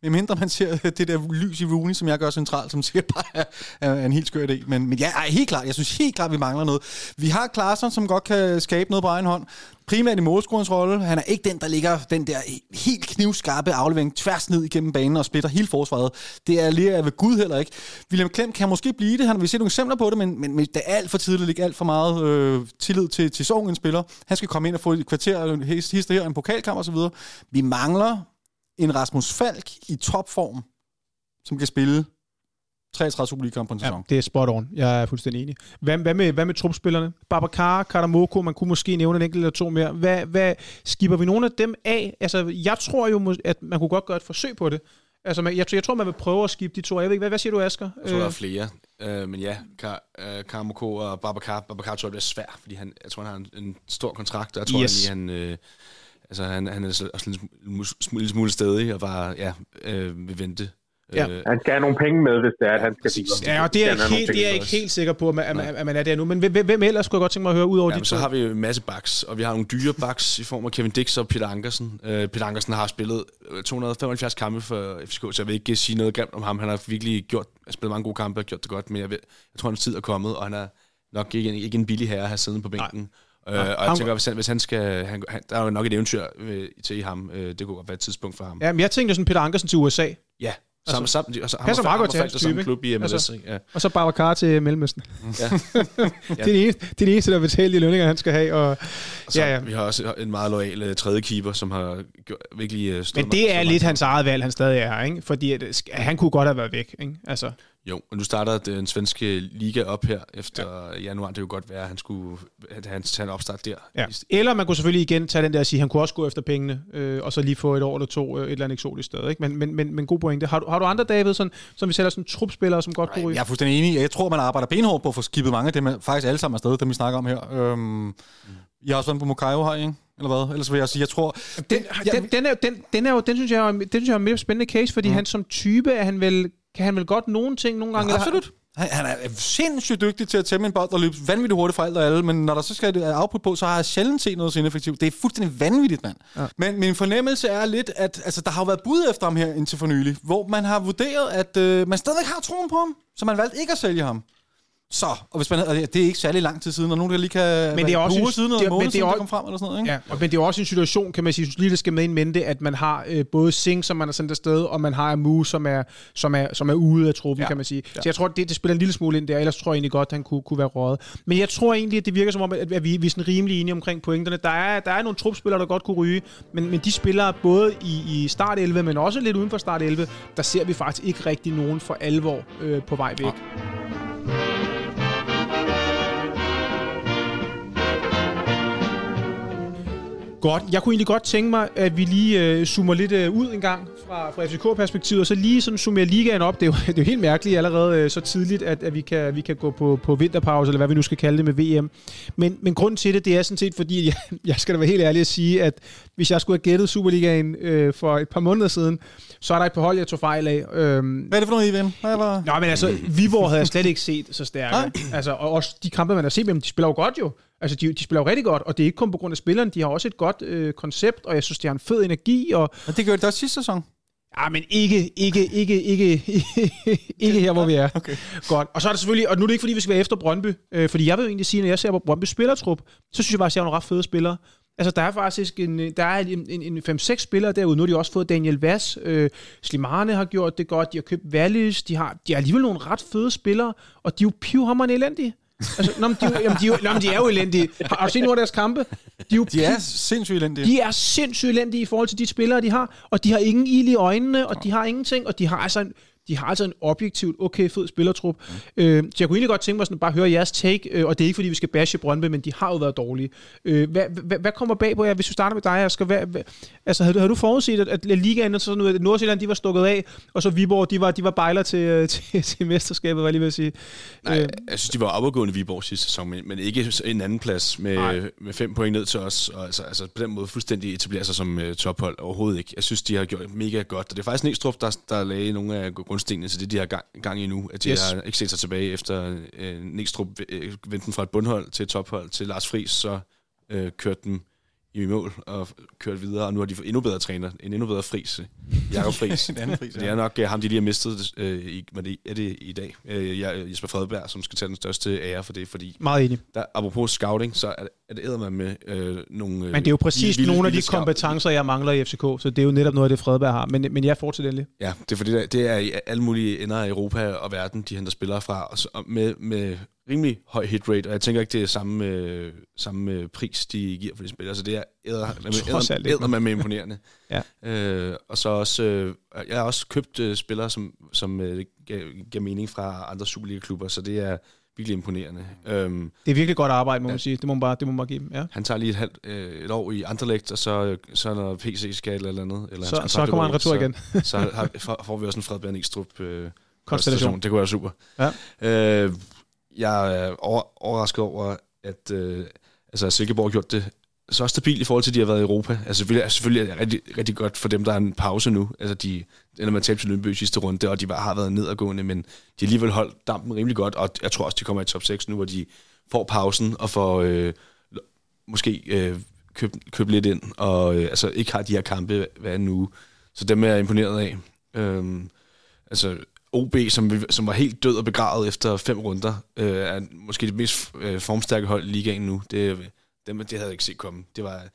Hvem mindre man ser det der lys i Rooney, som jeg gør centralt, som sikkert bare er, er en helt skør idé. Men, men ja, helt klart. Jeg synes helt klart, vi mangler noget. Vi har Klaarsson, som godt kan skabe noget på egen hånd. Primært i målscorens rolle. Han er ikke den, der ligger den der helt knivskarpe aflevering tværs ned igennem banen og splitter hele forsvaret. Det er lige ved Gud heller ikke. William Klem kan måske blive det. Han har vi set nogle eksempler på det, men, men, men det er alt for tidligt. ikke alt for meget øh, tillid til, til Sorgen, spiller. Han skal komme ind og få et kvarter, hister her, en pokalkamp osv. Vi mangler en Rasmus Falk i topform, som kan spille 33 Superliga på en sæson.
Ja, det er spot on. Jeg er fuldstændig enig. Hvad, hvad, med, hvad med trupspillerne? Babacar, Karamoko, man kunne måske nævne en enkelt eller to mere. Hvad, hvad, skipper vi nogle af dem af? Altså, jeg tror jo, at man kunne godt gøre et forsøg på det. Altså, jeg, jeg tror, man vil prøve at skifte de to. Jeg ved ikke, hvad, hvad siger du, Asger?
Jeg tror, der er øh. flere. Uh, men ja, Kar, uh, Karamoko og Babacar. Babacar tror jeg bliver svært, fordi han, jeg tror, han har en, en stor kontrakt, og jeg tror, yes. han, han, uh, Altså, han, han er også en lille smule stedig og bare, ja, øh, vil vente.
Ja. Øh, han skal have nogle penge med, hvis det er, at han skal...
Ja, og det er, ikke helt, det er jeg ikke helt sikker på, at man, at, at man er der nu. Men hvem, hvem ellers skulle jeg godt tænke mig at høre ud over ja, de
så har vi en masse backs, og vi har nogle dyre backs i form af Kevin Dix og Peter Ankersen. Uh, Peter Ankersen har spillet 275 kampe for FCK, så jeg vil ikke sige noget grimt om ham. Han har virkelig gjort, spillet mange gode kampe og gjort det godt, men jeg, ved, jeg tror, hans tid er kommet, og han er nok ikke en, ikke en billig herre at have siddende på bænken. Nej. Øh, og jeg tænker, hvis han, hvis han skal... Han, han, der er jo nok et eventyr øh, til i ham. Øh, det kunne godt være et tidspunkt for ham.
Ja, men jeg tænkte sådan Peter Ankersen til USA.
Ja, Samme, altså, samme,
altså, passer meget godt til hans type,
klub i MLS, altså,
ja. Og så Babacar til Mellemøsten. Ja. det, er det, eneste, det er det eneste, der betaler de lønninger, han skal have. Og,
og så, ja, ja. Vi har også en meget lojal uh, tredje keeper, som har gjort, virkelig uh,
Men det er lidt hans eget valg, han stadig er, ikke? Fordi at, han kunne godt have været væk. Ikke? Altså.
Jo, og nu starter den svenske liga op her efter ja. januar. Det kunne godt være, at han skulle at han tage en opstart der.
Ja. Eller man kunne selvfølgelig igen tage den der og sige, at han kunne også gå efter pengene, øh, og så lige få et år eller to øh, et eller andet eksotisk sted. Ikke? Men, men, men, men god pointe. Har du, har du andre, David, sådan, som vi sætter som trupspillere, som godt kunne ryge?
Jeg er fuldstændig enig. Jeg tror, man arbejder benhårdt på at få skibet mange af dem, faktisk alle sammen afsted, dem vi snakker om her. Øhm, mm. Jeg har også været på Mokaio her, ikke? Eller hvad? Ellers vil jeg sige, jeg tror...
Den, den, den, er, den, den, er jo, den synes jeg er, den synes jeg er en mere spændende case, fordi mm. han som type er han vel kan han vel godt nogle ting nogle gange?
Ja, absolut. Han, han er sindssygt dygtig til at tæmme en bold og løbe vanvittigt hurtigt for alt og alle, men når der så skal et output på, så har jeg sjældent set noget så ineffektivt. Det er fuldstændig vanvittigt, mand. Ja. Men min fornemmelse er lidt, at altså, der har jo været bud efter ham her indtil for nylig, hvor man har vurderet, at øh, man stadig har troen på ham, så man valgte ikke at sælge ham. Så, og hvis man, og det er ikke særlig lang tid siden, og nogen der lige kan...
Men det er også en-
siden,
det men det er også-
kom frem, eller sådan noget, ikke?
Ja, og, men det er også en situation, kan man sige, lige det skal med en mente, at man har øh, både Singh, som man har sendt afsted, og man har Amu, som er, som er, som er ude af truppen, ja.
Ja.
kan man sige. Så jeg tror, det, det spiller en lille smule ind der, ellers tror jeg egentlig godt, at han kunne, kunne være røget. Men jeg tror egentlig, at det virker som om, at, at vi, vi er sådan rimelig enige omkring pointerne. Der er, der er nogle trupspillere, der godt kunne ryge, men, men de spillere både i, i start 11, men også lidt uden for start 11, der ser vi faktisk ikke rigtig nogen for alvor øh, på vej væk. Godt. Jeg kunne egentlig godt tænke mig, at vi lige øh, zoomer lidt øh, ud en gang fra, fra FCK-perspektivet, og så lige sådan summerer ligaen op. Det er jo, det er jo helt mærkeligt allerede øh, så tidligt, at, at vi, kan, vi kan gå på, på vinterpause, eller hvad vi nu skal kalde det med VM. Men, men grunden til det, det er sådan set, fordi jeg, jeg skal da være helt ærlig at sige, at hvis jeg skulle have gættet Superligaen øh, for et par måneder siden, så er der et par hold, jeg tog fejl af. Øhm,
Hvad er det for noget, Ivan? Hvad var...
Nå, men altså, Viborg havde jeg slet ikke set så stærke.
Nej.
altså, og også de kampe, man har set med dem, de spiller jo godt jo. Altså, de, de spiller jo rigtig godt, og det er ikke kun på grund af spilleren. De har også et godt øh, koncept, og jeg synes, de har en fed energi, og
Men det gjorde det også sidste sæson.
Ja, men ikke, ikke, ikke, ikke, ikke her, hvor vi er.
Okay.
Godt. Og så er det selvfølgelig, og nu er det ikke, fordi vi skal være efter Brøndby, øh, fordi jeg vil jo egentlig sige, når jeg ser på Brøndby spillertrup, så synes jeg faktisk, at jeg har nogle ret fede spillere. Altså, der er faktisk en, der er en, en, en 5-6 spillere derude. Nu har de også fået Daniel Vass. Øh, Slimane har gjort det godt. De har købt Wallis. De har, de har alligevel nogle ret fede spillere, og de er jo pivhammerende elendige. Altså, nå, men de, jamen, de, er nå, men de er jo elendige. Har, har du set nogle af deres kampe? De er jo
De er sindssygt elendige.
de er sindssygt elendige i forhold til de spillere, de har, og de har ingen ild i øjnene, og de har ingenting, og de har altså en, de har altså en objektivt okay fed spillertrup. Mm. Øh, så jeg kunne egentlig godt tænke mig sådan, bare høre jeres take, øh, og det er ikke fordi, vi skal bashe Brøndby, men de har jo været dårlige. Øh, hvad, hvad, hvad kommer bag på jer? Hvis vi starter med dig, Asger, hvad, hvad, altså, havde, du- havde du forudset, at, at ligaen, så sådan, at Nordsjælland, de var stukket af, og så Viborg, de var, de var bejler til, øh, til, til mesterskabet, hvad jeg lige vil sige.
Nej,
Øh,
jeg synes, de var opadgående Viborg sidste sæson, men, men ikke en anden plads med,
Nej.
med fem point ned til os. Og altså, altså på den måde fuldstændig etablere sig som uh, tophold overhovedet ikke. Jeg synes, de har gjort mega godt. Og det er faktisk Næstrup, der, der lagde nogle af grundstenene til det, de har gang, gang i nu. At de
Yes.
har ikke set sig tilbage efter uh, Næstrup uh, vendte fra et bundhold til et tophold til Lars Friis, så uh, kørte dem i mål og kørt videre, og nu har de fået endnu bedre træner, en endnu bedre Friis, Jakob Friis.
En anden pris,
Det er nok uh, ham, de lige har mistet øh, i, hvad det, er det i dag. Øh, jeg, Jesper Fredberg, som skal tage den største ære for det, fordi
meget enig.
der, apropos scouting, så er det, er det eddermame med øh, nogle... Øh,
Men det er jo præcis
vilde-
nogle af de kompetencer, jeg mangler i FCK, så det er jo netop noget af det, Fredberg har. Men, men jeg fortsætter endelig.
Ja, det er fordi, det er, det er i alle mulige ender af Europa og verden, de henter spillere fra, og, så, og med, med rimelig høj hit rate, og jeg tænker ikke, det er samme, øh, samme øh, pris, de giver for de spillere, så det er
Trods alt ikke.
eddermame med imponerende.
Ja.
øh, og så også, øh, jeg har også købt øh, spillere, som, som øh, gav, gav mening fra andre Superliga-klubber, så det er virkelig imponerende. Øhm,
Det er virkelig godt arbejde, må
Ja.
man sige. Det må man bare, det må man bare give dem. Ja.
Han tager lige et, halvt, øh, et år i Anderlecht, og så, så når PC skal eller, eller andet. Eller
Så, så kommer han retur igen.
Så, så har, får- vi også en Fredberg Næstrup øh,
Konstellation.
Det kunne være super.
Ja.
Øh, jeg er over, overrasket over, at øh, altså, Silkeborg har gjort det så stabilt i forhold til, at de har været i Europa. Altså selvfølgelig, selvfølgelig er det rigtig, rigtig godt for dem, der er en pause nu. Altså de ender med at tabe til Lønby i sidste runde, og de var, har været nedadgående, men de har alligevel holdt dampen rimelig godt, og jeg tror også, de kommer i top 6 nu, hvor de får pausen og får øh, måske øh, købt, køb lidt ind, og øh, altså ikke har de her kampe hver en uge. Så dem er jeg imponeret af. Øhm, altså OB, som, vi- som var helt død og begravet efter fem runder, øh, er måske det mest øh, formstærke hold i ligaen nu. Det, dem, det havde jeg ikke set komme. Det var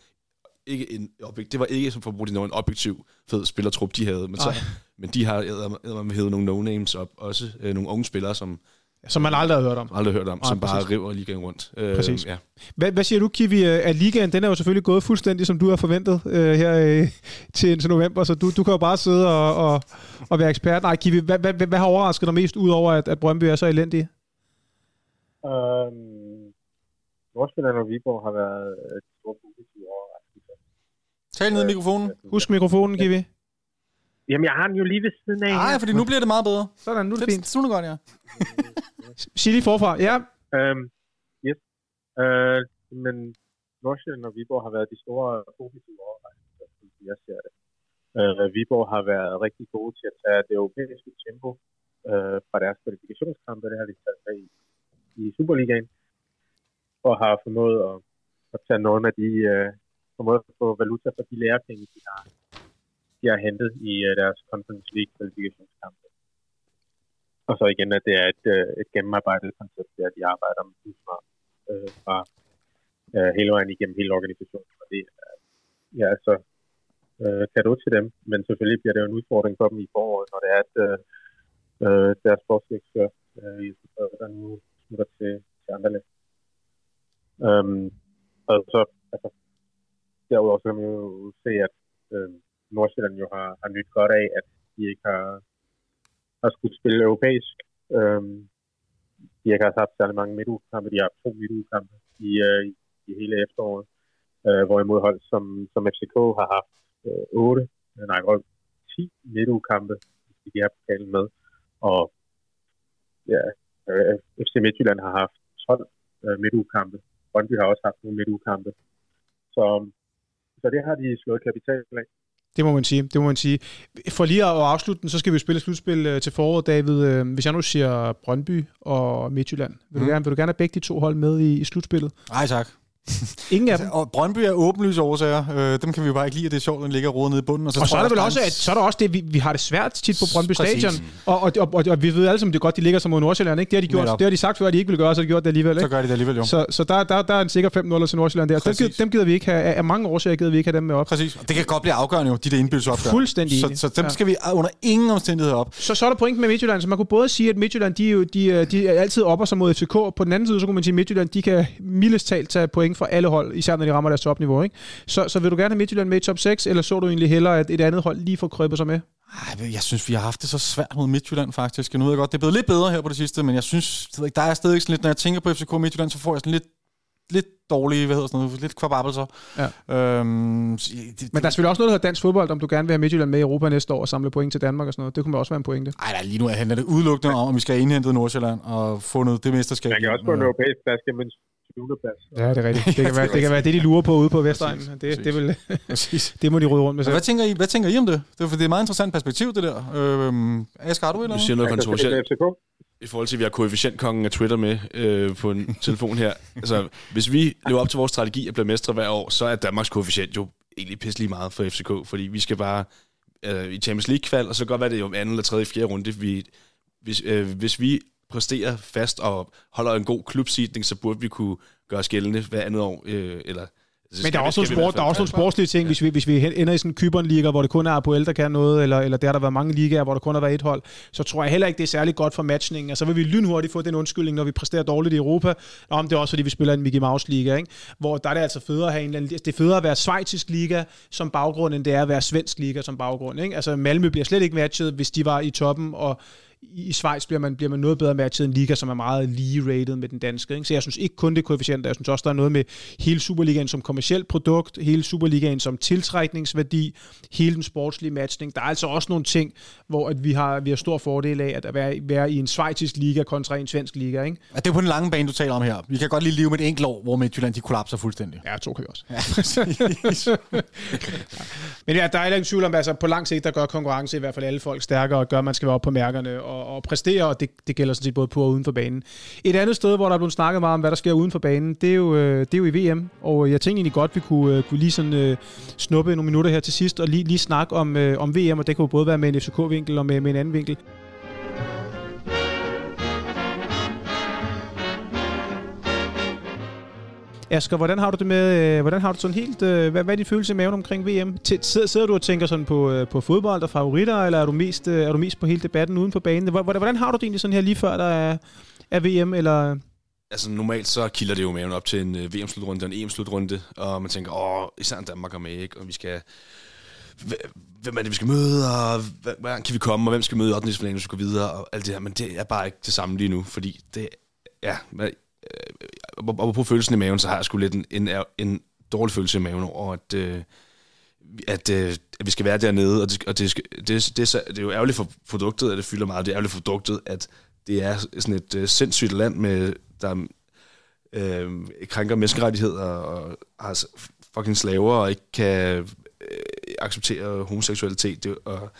ikke en objek- det var ikke, som for at bruge det, en objektiv fed spillertrup, de havde. Men, så, men de har eddermame hævet nogle no-names op, også øh, nogle unge spillere, som
Som man aldrig har hørt om.
aldrig har hørt om,
Nej,
som bare
præcis.
river ligaen rundt. Øh,
Præcis.
Ja.
Hvad, hvad siger du, Kiwi? At ligaen, den er jo selvfølgelig gået fuldstændig, som du har forventet øh, her øh, til, til november, så du, du kan jo bare sidde og, og, og være ekspert. Nej, Kiwi, hvad, hvad, hvad, hvad har overrasket dig mest, udover at, at Brøndby er så elendige?
Øhm, Nordsjælland og Viborg har været øh, de store positive overraskelser.
Tal ned i mikrofonen.
Husk mikrofonen, Kiwi.
Jamen, jeg har den jo lige ved siden af.
Nej, fordi nu bliver det meget bedre.
Sådan, nu er det fint.
Det er godt, ja.
Sig lige forfra. Ja,
Øhm, yes. Øh, men Nordsjælland og Viborg har været de store positive overraskelser, som jeg ser det. Øh, Viborg har været rigtig gode til at tage det europæiske tempo øh, fra deres kvalifikationskampe. Det har de taget med i, i Superligaen. Og har formået at, at tage nogle af de, øh, formået at få valuta for de lærepenge, de har, de har hentet i øh, deres Conference League kvalifikationskampe. og så igen, at det er et, øh, et gennemarbejdet koncept, der de arbejder med udfra øh, fra øh, hele vejen igennem hele organisationen. Og det er ja, altså øh, kado til dem, men selvfølgelig bliver det jo en udfordring for dem i foråret, når det er, at øh, øh deres sportsdirektør, øh, der nu smutter til, til andre lande. Um, øhm, og så, altså, derudover så kan man jo se, at øh, Nordsjælland jo har, har nyt godt af, at de ikke har, har skulle spille europæisk. Øhm, de ikke har ikke haft særlig mange midtugkampe. De har haft to midtugkampe i, øh, i, hele efteråret. Øh, hvorimod hold som, som FCK har haft øh, 8, øh, nej, 10 midtugkampe i de her pokalen med. Og ja, øh, FC Midtjylland har haft 12 øh, midtugkampe. Brøndby har også haft nogle midtugkampe. Så, så det har de slået kapital af.
Det må man sige. Det må man sige. For lige at afslutte den, så skal vi spille slutspil øh, til foråret, David. Øh, hvis jeg nu siger Brøndby og Midtjylland, vil, mm. du, gerne, vil du gerne have begge de to hold med i, i slutspillet?
Nej, tak.
Ingen af dem.
Og Brøndby er åbenlyse årsager. Øh, dem kan vi jo bare ikke lide, at det er sjovt, at den ligger rodet nede i bunden.
Og så, og så er der vel også, at, så er der også det, vi, vi har det svært tit på Brøndby Præcis. Stadion. Og, og, og, og, og, vi ved alle sammen, det er godt, de ligger som mod Nordsjælland. Ikke? Det har de gjort. Det har de sagt før, at de ikke vil gøre, så har de gjort det alligevel. Ikke?
Så gør de det alligevel, jo.
Så, så der, der, der er en sikker 5-0 til Nordsjælland der. Dem, dem, gider vi ikke have. Af mange årsager gider vi ikke have dem med op.
Præcis. Og det kan godt blive afgørende jo, de der indbyttelsesopgør.
Fuldstændig
så, så, dem skal vi under ingen omstændigheder op.
Så, så er der point med Midtjylland. Så man kunne både sige, at Midtjylland, de, de, de, de er altid opper sig mod FCK. På den anden side, så kunne man sige, at Midtjylland, de kan mildest talt tage point fra alle hold, især når de rammer deres topniveau. Ikke? Så, så vil du gerne have Midtjylland med i top 6, eller så du egentlig hellere, at et andet hold lige får krøbet sig med?
Ej, jeg synes, vi har haft det så svært mod Midtjylland, faktisk. Jeg nu ved jeg godt, det er blevet lidt bedre her på det sidste, men jeg synes, der er stadig sådan lidt, når jeg tænker på FCK Midtjylland, så får jeg sådan lidt lidt dårlige, hvad hedder sådan noget, lidt kvababelser. Ja. Øhm,
Men der er selvfølgelig også noget, der hedder dansk fodbold, om du gerne vil have Midtjylland med i Europa næste år og samle point til Danmark og sådan noget. Det kunne også være en pointe.
Nej, lige nu handler det udelukkende om, at vi skal have indhentet Nordsjælland og fundet det mesterskab.
Man kan også få en europæisk plads gennem
plads. Ja, det er rigtigt. Det kan, være, det kan være det, de lurer på ude på Vestegnen. Det, det, vil, det må de rydde rundt med
selv. Hvad tænker, I, hvad tænker I om det? Det er, for det er et meget interessant perspektiv, det der. Øhm, Asger, har du eller
Du siger noget kontroversielt. I forhold til, at vi har koefficientkongen af Twitter med øh, på en telefon her. Altså, hvis vi lever op til vores strategi og bliver mestre hver år, så er Danmarks koefficient jo egentlig pisselig meget for FCK, fordi vi skal bare øh, i Champions League-kval, og så kan godt være det jo anden eller tredje, fjerde runde. Vi, hvis, øh, hvis vi præsterer fast og holder en god klubsidning, så burde vi kunne gøre os gældende hver andet år, øh, eller
men der er, også nogle, sport, der er også nogle sportslige ting, ja. hvis, vi, hvis vi ender i sådan en Kyberen-liga, hvor det kun er Apoel, der kan noget, eller, eller der har der været mange ligaer, hvor der kun har været et hold, så tror jeg heller ikke, det er særlig godt for matchningen. Altså, så vil vi lynhurtigt få den undskyldning, når vi præsterer dårligt i Europa, om det er også, fordi vi spiller en Mickey Mouse-liga, ikke? hvor der er det altså federe at have en eller anden, det er federe at være svejtisk liga som baggrund, end det er at være svensk liga som baggrund. Ikke? Altså, Malmø bliver slet ikke matchet, hvis de var i toppen, og i Schweiz bliver man, bliver man noget bedre matchet en liga, som er meget lige rated med den danske. Ikke? Så jeg synes ikke kun det er koefficienter, jeg synes også, der er noget med hele Superligaen som kommersielt produkt, hele Superligaen som tiltrækningsværdi, hele den sportslige matchning. Der er altså også nogle ting, hvor at vi har, vi har stor fordel af at være, være i en svejtisk liga kontra en svensk liga. Ikke?
Ja, det er på den lange bane, du taler om her. Vi kan godt lige leve med et enkelt år, hvor Midtjylland de kollapser fuldstændig.
Ja, to kan vi også. Ja, Men ja, der er ikke tvivl om, altså, på lang sigt, der gør konkurrence i hvert fald alle folk stærkere, og gør, at man skal være oppe på mærkerne, og og, og præstere, og det, det gælder sådan set både på og uden for banen. Et andet sted, hvor der er blevet snakket meget om, hvad der sker uden for banen, det er jo, øh, det er jo i VM, og øh, jeg tænkte egentlig godt, vi kunne, øh, kunne lige sådan uh, snuppe nogle minutter her til sidst, og lige, lige snakke om, uh, om VM, og det kunne både være med en FCK-vinkel og med, med en anden vinkel. Asger, hvordan har du det med, øh, hvordan har du sådan helt, øh, hvad, hvad er din følelse i maven omkring VM? Sidder, sidder du og tænker sådan på, øh, på fodbold og favoritter, eller er du, mest, er du mest på hele debatten uden for banen? Hvordan, hvordan har du det egentlig sådan her lige før der er, er VM, eller...
Altså normalt så kilder det jo maven op til en VM-slutrunde og en EM-slutrunde, og man tænker, åh, især Danmark er med, ikke? Og vi skal hvem er det, vi skal møde, og hvordan kan vi komme, og hvem skal møde i 8. hvis vi skal videre, og alt det her. Men det er bare ikke det samme lige nu, fordi det, ja, og på følelsen i maven, så har jeg sgu lidt en, en, en dårlig følelse i maven over, at, øh, at, øh, at vi skal være dernede, og, det, og det, det, det, det, det er jo ærgerligt for produktet, at det fylder meget, det er ærgerligt for produktet, at det er sådan et øh, sindssygt land, med, der øh, krænker menneskerettigheder og har fucking slaver og ikke kan øh, acceptere homoseksualitet. Det, og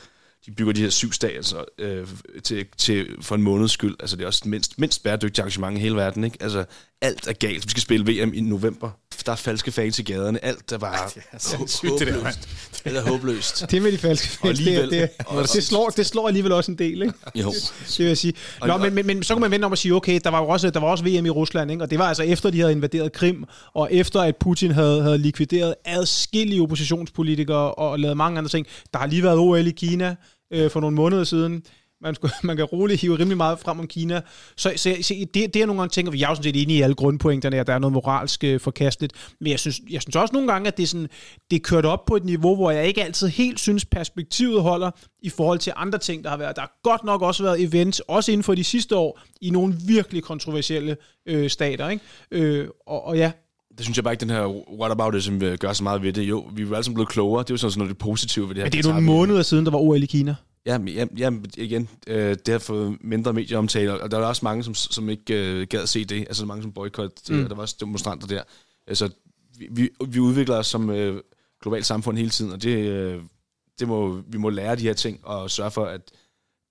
de bygger de her syv stater øh, til, til, for en måneds skyld. Altså, det er også mindst, mindst bæredygtige arrangement i hele verden. Ikke? Altså, alt er galt. Vi skal spille VM i november. der er falske fans i gaderne. Alt er bare
det er sindssygt, det der,
håbløst. Alt er håbløst.
Det med de falske fans, det,
alligevel-
det, det, det, slår, det slår alligevel også en del, ikke?
Jo.
Det vil jeg sige. Nå, men, men, men så kan man vente om at sige, okay, der var jo også, der var også VM i Rusland, ikke? og det var altså efter, de havde invaderet Krim, og efter at Putin havde, havde likvideret adskillige oppositionspolitikere og lavet mange andre ting. Der har lige været OL i Kina øh, for nogle måneder siden. Man, skulle, man kan roligt hive rimelig meget frem om Kina. Så, så, så det, det er nogle gange tænker, vi er jo sådan set enige i alle grundpointerne, at der er noget moralsk øh, forkasteligt. Men jeg synes, jeg synes også nogle gange, at det er, sådan, det er kørt op på et niveau, hvor jeg ikke altid helt synes, perspektivet holder i forhold til andre ting, der har været. Der har godt nok også været events, også inden for de sidste år, i nogle virkelig kontroversielle øh, stater. Ikke? Øh, og, og ja,
det synes jeg bare ikke, den her whataboutism øh, gør så meget ved det. Jo, vi er jo alle sammen blevet klogere. Det er jo sådan noget det positive ved det her.
men det er nogle måneder siden, der var OL i Kina.
Ja, men, ja, ja, igen, øh, det har fået mindre medieomtale, og der er også mange, som, som ikke øh, gad se det. Altså mange som boykot, mm. der var også demonstranter der. Altså, vi, vi, vi udvikler os som øh, globalt samfund hele tiden, og det, øh, det må, vi må lære de her ting, og sørge for, at,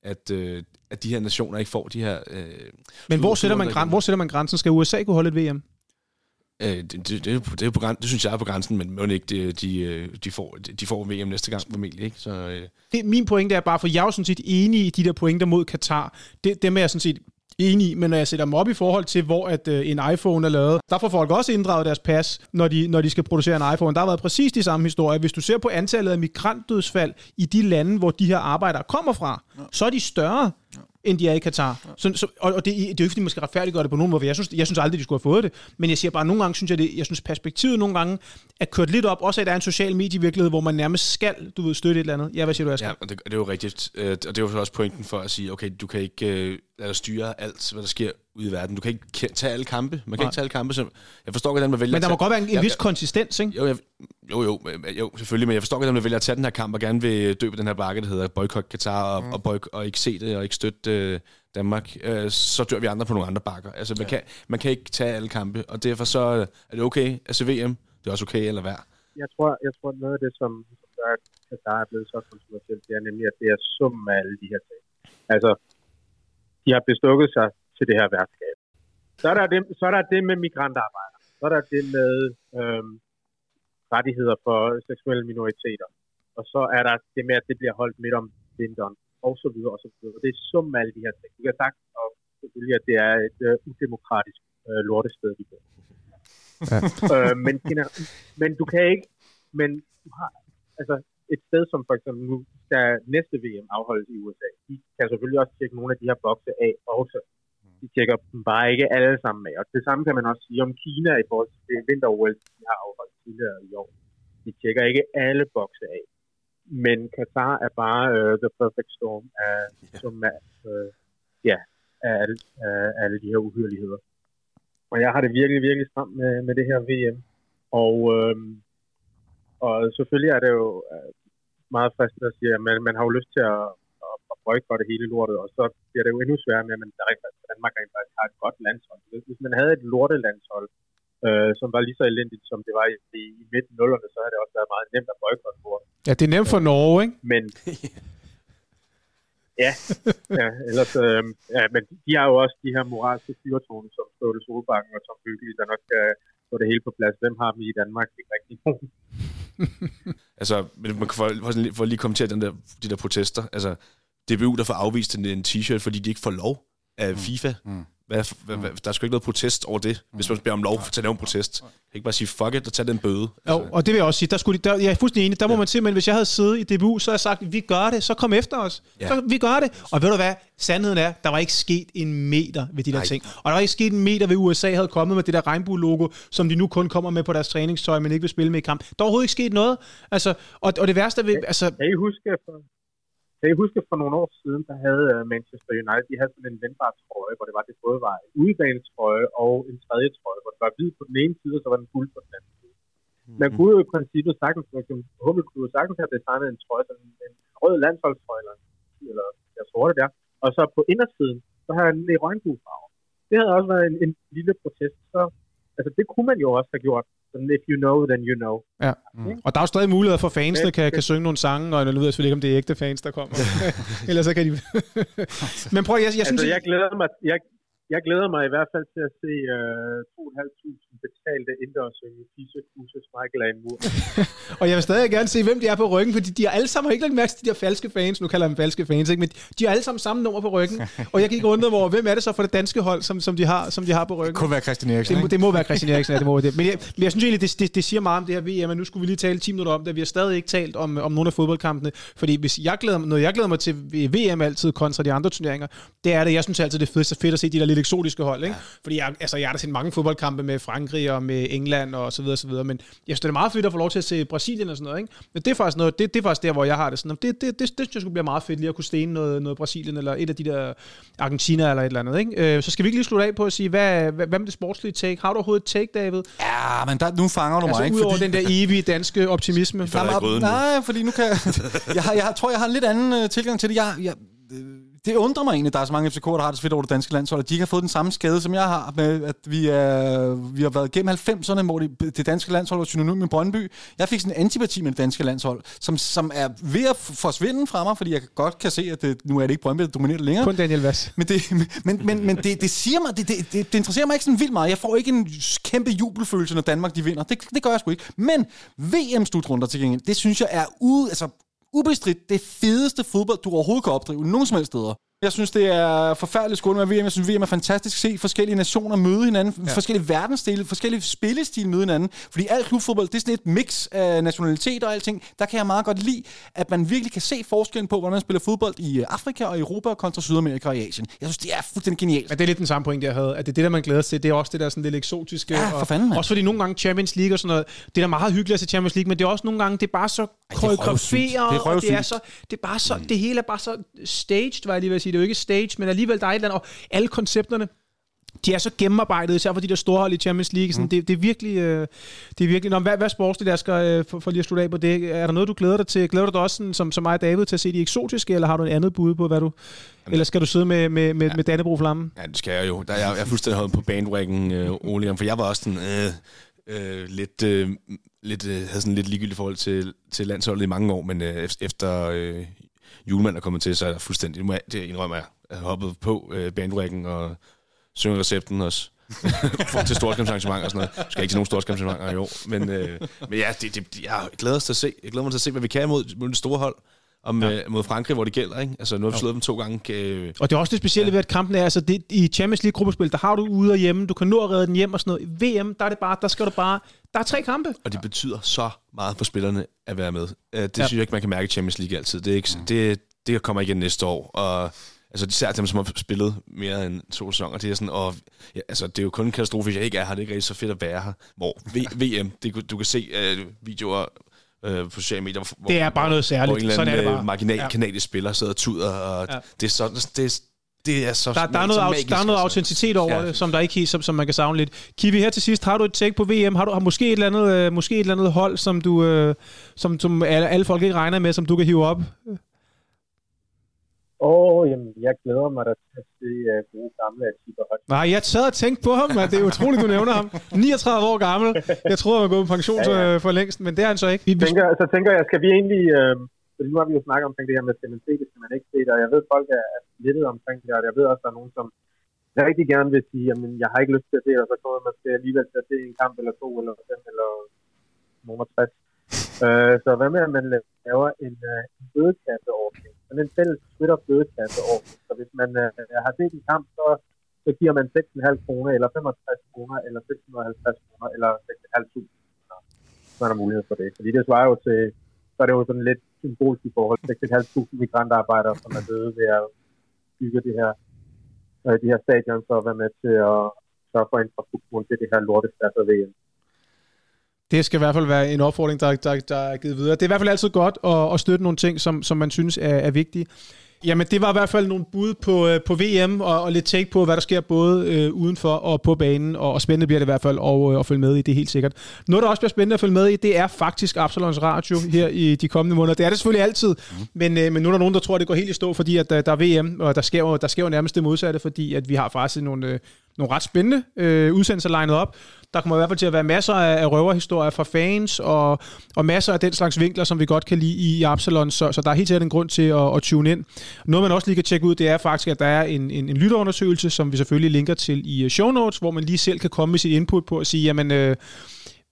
at, øh, at de her nationer ikke får de her... Øh,
Men hvor sætter, man, hvor sætter man grænsen? Skal USA kunne holde et VM?
Øh, det, det, det, er på- det, på græn, det synes jeg er på grænsen, men må ikke, de, de, øh, de, får, de får VM næste gang formentlig, ikke? Så, øh,
det, min pointe er bare, for jeg er jo sådan set enig i de der pointer mod Katar. Det, dem er jeg sådan set enig i, men når jeg sætter dem op i forhold til, hvor at, øh, en iPhone er lavet, der får folk også inddraget deres pas, når de, når de skal producere en iPhone. Der har været præcis de samme historier. Hvis du ser på antallet af migrantdødsfald i de lande, hvor de her arbejdere kommer fra, ja. så er de større end de er i Katar. Ja. Så, så, og, og det, det er jo ikke, fordi man skal retfærdiggøre det på nogen måde, for jeg synes, jeg synes aldrig, de skulle have fået det. Men jeg siger bare, nogle gange synes jeg, det, jeg synes perspektivet nogle gange er kørt lidt op, også at der er en social medievirkelighed, hvor man nærmest skal, du ved, støtte et eller andet. Ja, hvad siger du, Asger?
Ja, og det, det er jo rigtigt. Øh, Og det er jo så også pointen for at sige, okay, du kan ikke øh, styre alt, hvad der sker ude i verden. Du kan ikke ke- tage alle kampe. Man kan
Nej.
ikke tage alle kampe. Så jeg forstår godt, hvordan man vælger
Men der må
tage-
godt være en, en vis konsistens, ikke?
Jo, jeg, jo, jo, jo, selvfølgelig, men jeg forstår godt, at man vælger at tage den her kamp og gerne vil dø på den her bakke, der hedder boykot Katar, og, mm. og, boyk, og ikke se det, og ikke støtte øh, Danmark, øh, så dør vi andre på nogle andre bakker. Altså, man, ja. kan, man kan ikke tage alle kampe, og derfor så er det okay at se VM. Det er også okay eller være.
jeg tror, jeg tror noget af det, som, som gør, at Qatar er blevet så kontroversielt, det er nemlig, at det er summen af alle de her ting. Altså, de har bestukket sig til det her værtskab. Så er der det, så er der det med migrantarbejder. Så er der det med øhm, rettigheder for seksuelle minoriteter. Og så er der det med, at det bliver holdt midt om vinteren, og så videre, og så videre. Og det er summen af alle de her ting. Du kan sagt, og selvfølgelig, at det er et øh, udemokratisk øh, lortested, vi bor. Ja. øh, men, men du kan ikke, men du har, altså et sted som for eksempel nu skal næste VM afholdes i USA, de kan selvfølgelig også tjekke nogle af de her bokse af også. De tjekker dem bare ikke alle sammen af. Og det samme kan man også sige om Kina i forhold til det vinter-OL, de har afholdt tidligere i år. De tjekker ikke alle bokse af. Men Qatar er bare uh, the perfect storm af, som er, uh, ja, af, alle, af alle de her uhyreligheder. Og jeg har det virkelig, virkelig stramt med, med det her VM. Og, øhm, og selvfølgelig er det jo øh, meget fristende at sige, at man, man har jo lyst til at boykotte hele lortet, og så bliver det jo endnu sværere med, at man, der rent, faktisk- Danmark rent faktisk har et godt landshold. Hvis, man havde et lortelandshold, øh, som var lige så elendigt, som det var i, i, i midten nullerne, så havde det også været meget nemt at boykotte på.
Ja, det er nemt for Norge, ikke?
Men ja, ja, ellers, øh, ja, men de har jo også de her moralske fyrtårne, som Ståle Solbakken og Tom Hyggelig, der nok skal få det hele på plads. Hvem har dem i Danmark? Ikke rigtig nogen.
Altså, men man kan for, for, for lige kommentere den der, de der protester. Altså, DBU, der får afvist en, en t-shirt, fordi de ikke får lov af FIFA. Mm. Hvad, hvad, hvad, der er sgu ikke noget protest over det, hvis man beder om lov til at lave en protest. Jeg kan ikke bare sige, fuck it, og tage den bøde.
Jo, og det vil jeg også sige. Der skulle de, der, jeg er fuldstændig enig. Der må ja. man simpelthen, hvis jeg havde siddet i DBU, så havde jeg sagt, vi gør det, så kom efter os. Ja. Så, vi gør det. Og ved du hvad? Sandheden er, der var ikke sket en meter ved de der
Nej.
ting. Og der var ikke sket en meter ved USA havde kommet med det der regnbue-logo, som de nu kun kommer med på deres træningstøj, men ikke vil spille med i kamp. Der er overhovedet ikke sket noget. Altså, og, og det værste er ved, altså,
Kan I huske, for, kan I huske for nogle år siden, der havde øh, Manchester United, de havde sådan en vendbar trøje, hvor det var, det både var en udebanetrøje og en tredje trøje, hvor det var hvid på den ene side, og så var den guld på den anden side. Man kunne jo i princippet sagtens, eksempel, Hummel kunne jo sagtens have designet en trøje, sådan en rød landsholdstrøje, eller, eller jeg tror det der, og så på indersiden, så har den i regnbuefarve. Det havde også været en, en lille protest, så altså, det kunne man jo også have gjort. Sådan, if you know, then you know.
ja. Og der er jo stadig muligheder for fans, der kan, kan synge nogle sange, og nu ved jeg selvfølgelig ikke, om det er ægte fans, der kommer. Ellers så kan de... Men prøv, jeg, jeg synes...
altså, jeg glæder mig, jeg, jeg glæder mig i hvert fald til at se uh, 2.500 betalte indendørs i Pise Husets Michael. Moore.
og jeg vil stadig gerne se, hvem de er på ryggen, fordi de er alle sammen, har ikke lagt mærke til de der falske fans, nu kalder jeg dem falske fans, ikke? men de har alle sammen samme nummer på ryggen, og jeg gik rundt over, hvem er det så for det danske hold, som, som, de, har, som de har på ryggen?
Det kunne være Christian Eriksen,
det, må, det må være Christian Eriksen, ja, det må det. Men jeg, men jeg synes egentlig, det, det, det siger meget om det her VM, men nu skulle vi lige tale 10 minutter om det, vi har stadig ikke talt om, om nogle af fodboldkampene, fordi hvis jeg glæder, noget jeg glæder mig til VM altid kontra de andre turneringer, det er det, jeg synes altid, det er fedt, fedt at se de der lidt eksotiske hold, ikke? Ja. Fordi jeg, altså, jeg har da set mange fodboldkampe med Frankrig og med England og så videre, så videre. men jeg synes, det er meget fedt at få lov til at se Brasilien og sådan noget. Ikke? Men det er faktisk, noget, det, det er faktisk der, hvor jeg har det sådan. Det, det, det, det synes jeg bliver meget fedt lige at kunne stene noget, noget Brasilien eller et af de der Argentina eller et eller andet. Ikke? Øh, så skal vi ikke lige slutte af på at sige, hvad, hvad, hvad med det sportslige take? Har du overhovedet et take, David?
Ja, men der, nu fanger du
altså,
mig.
Ikke, udover fordi... den der evige danske optimisme.
Nej, nej, fordi nu kan jeg, jeg, har, jeg tror, jeg har en lidt anden uh, tilgang til det. Jeg, jeg, det undrer mig egentlig, at der er så mange FCK, der har det så fedt over det danske landshold, at de ikke har fået den samme skade, som jeg har, med at vi, er, vi har været gennem 90'erne, hvor det, det danske landshold var synonym med Brøndby. Jeg fik sådan en antipati med det danske landshold, som, som er ved at forsvinde fra mig, fordi jeg godt kan se, at det, nu er det ikke Brøndby, der dominerer det længere.
Kun Daniel Vass.
Men det, men, men, men det, det siger mig, det, det, det, det, interesserer mig ikke sådan vildt meget. Jeg får ikke en kæmpe jubelfølelse, når Danmark de vinder. Det, det gør jeg sgu ikke. Men VM-slutrunder til gengæld, det synes jeg er ude, altså ubestridt det fedeste fodbold, du overhovedet kan opdrive nogen som helst steder. Jeg synes, det er forfærdeligt skole med VM. Jeg synes, VM er fantastisk at se forskellige nationer møde hinanden, ja. forskellige verdensdele, forskellige spillestil møde hinanden. Fordi alt klubfodbold, det er sådan et mix af nationalitet og alting. Der kan jeg meget godt lide, at man virkelig kan se forskellen på, hvordan man spiller fodbold i øh, Afrika og Europa kontra Sydamerika og Asien. Jeg synes, det er fuldstændig genialt.
Men det er lidt den samme point, jeg havde. At det er det, der man glæder sig til. Det er også det der sådan lidt eksotiske.
Ja, for fanden,
og, Også fordi nogle gange Champions League og sådan noget, det er da meget hyggeligt at se Champions League, men det er også nogle gange, det er bare så koreograferet, og det er så, det er bare så, det hele er bare så staged, var jeg lige ved at sige. Det er jo ikke staged, men alligevel der er et eller andet, og alle koncepterne, de er så gennemarbejdet, især for de der store hold i Champions League. Sådan, mm. det, det, er virkelig... Øh, det er virkelig Nå, hvad, hvad sportsligt skal, øh, for, for, lige at slutte af på det? Er der noget, du glæder dig til? Glæder du dig også, sådan, som, som mig og David, til at se de eksotiske, eller har du en andet bud på, hvad du... Jamen, eller skal du sidde med, med, med, ja. med Dannebro Flamme?
Ja, det skal jeg jo. Der er, jeg er fuldstændig holdt på bandwagon, øh, Ole, for jeg var også sådan... Øh, øh, lidt, øh, lidt, øh, havde sådan lidt ligegyldigt forhold til, til landsholdet i mange år, men øh, efter øh, julemanden er kommet til, så er der fuldstændig, det indrømmer jeg, jeg har hoppet på øh, bandwagon og synger recepten også. for til storskampsarrangementer og sådan noget. Skal ikke til nogen storskampsarrangementer i år. Men, øh, men ja, det, det, jeg glæder mig til at se. Jeg glæder mig til at se, hvad vi kan mod, mod det store hold om, ja. øh, mod Frankrig, hvor det gælder. Ikke? Altså, nu har vi slået dem to gange. Øh,
og det er også det specielle ja. ved, at kampen er, altså det, i Champions League gruppespil, der har du ude og hjemme, du kan nå at redde den hjem og sådan noget. I VM, der er det bare, der skal du bare, der er tre kampe.
Og det betyder så meget for spillerne at være med. Uh, det ja. synes jeg ikke, man kan mærke i Champions League altid. Det, er ikke, mm. det, det kommer igen næste år, og Altså især dem, som har spillet mere end to sæsoner, det er sådan, og ja, altså, det er jo kun en katastrofe, hvis jeg ikke er her. Det er ikke rigtig så fedt at være her. Hvor v- VM, det, du kan se uh, videoer uh, på sociale medier, hvor,
det er bare noget særligt.
Hvor en eller anden
Sådan er det
bare. marginal ja. kanadisk spiller sidder og tuder, og ja. det er sådan, det det er så
der, der, er noget, magisk, der er noget altså. autenticitet over ja. det, som der ikke som, som man kan savne lidt. Kiwi, her til sidst, har du et take på VM? Har du har måske et eller andet, uh, måske et eller andet hold, som du, uh, som, som alle, alle folk ikke regner med, som du kan hive op?
Åh, oh, jamen, jeg glæder mig da til at se uh, gode gamle Atiba
Nej, jeg sad og tænkte på ham, at det er utroligt, du nævner ham. 39 år gammel. Jeg troede, han var gået på pension ja, ja. for længst, men det er han så ikke.
Vi, tænker, så tænker jeg, skal vi egentlig... Øh, fordi nu har vi jo snakket omkring det her med, skal man se det, skal man ikke se det, og jeg ved, folk er, er splittet omkring det, og jeg ved også, at der er nogen, som rigtig gerne vil sige, at jeg har ikke lyst til at se det, og så kommer man til alligevel til at se en kamp, eller to, eller fem, eller nummer 60. Øh, så hvad med, at man laver en, uh, en bødekasseordning? Sådan en fælles Twitter-bødekasseordning. Så hvis man øh, har set en kamp, så, så giver man 6,5 kroner, eller 65 kroner, eller 650 kroner, eller 6.500 kroner. Så er der mulighed for det. Fordi det svarer jo til, så er det jo sådan lidt symbolisk i forhold til 6.500 migrantarbejdere, som er døde ved at bygge det her, øh, de her stadion, så at være med til at sørge for infrastrukturen til det her lortestat af VM.
Det skal i hvert fald være en opfordring, der, der, der er givet videre. Det er i hvert fald altid godt at, at støtte nogle ting, som, som man synes er, er vigtige. Jamen, det var i hvert fald nogle bud på, øh, på VM, og, og lidt take på, hvad der sker både øh, udenfor og på banen, og, og spændende bliver det i hvert fald at, øh, at følge med i, det er helt sikkert. Noget, der også bliver spændende at følge med i, det er faktisk Absalons Radio her i de kommende måneder. Det er det selvfølgelig altid, mm. men, øh, men nu er der nogen, der tror, at det går helt i stå, fordi at der, der er VM, og der sker, jo, der sker jo nærmest det modsatte, fordi at vi har faktisk nogle, øh, nogle ret spændende øh, udsendelser legnet op. Der kommer i hvert fald til at være masser af, af røverhistorier fra fans, og, og masser af den slags vinkler, som vi godt kan lide i, i Absalon, så, så der er helt sikkert en grund til at, at tune ind. Noget, man også lige kan tjekke ud, det er faktisk, at der er en, en, en lytterundersøgelse, som vi selvfølgelig linker til i øh, show notes, hvor man lige selv kan komme med sit input på at sige, jamen... Øh,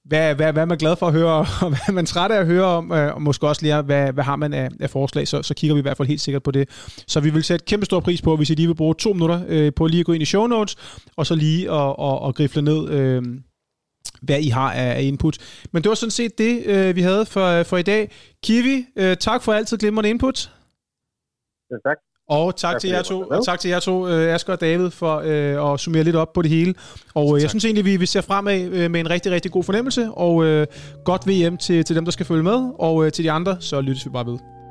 hvad, hvad, hvad er man glad for at høre, og hvad er man træt af at høre om, øh, og måske også lige, hvad, hvad har man af, af forslag, så, så kigger vi i hvert fald helt sikkert på det. Så vi vil sætte kæmpe stor pris på, hvis I lige vil bruge to minutter øh, på lige at gå ind i show notes, og så lige at, og, og grifle ned, øh, hvad I har af, af input. Men det var sådan set det, øh, vi havde for, for i dag. Kiwi, øh, tak for altid glimrende input.
Ja, tak.
Og tak, tak til jer to, og tak til jer to, Asger og David, for uh, at summere lidt op på det hele. Og uh, jeg synes egentlig, vi, vi ser fremad uh, med en rigtig, rigtig god fornemmelse, og uh, godt VM til, til dem, der skal følge med, og uh, til de andre, så lyttes vi bare ved.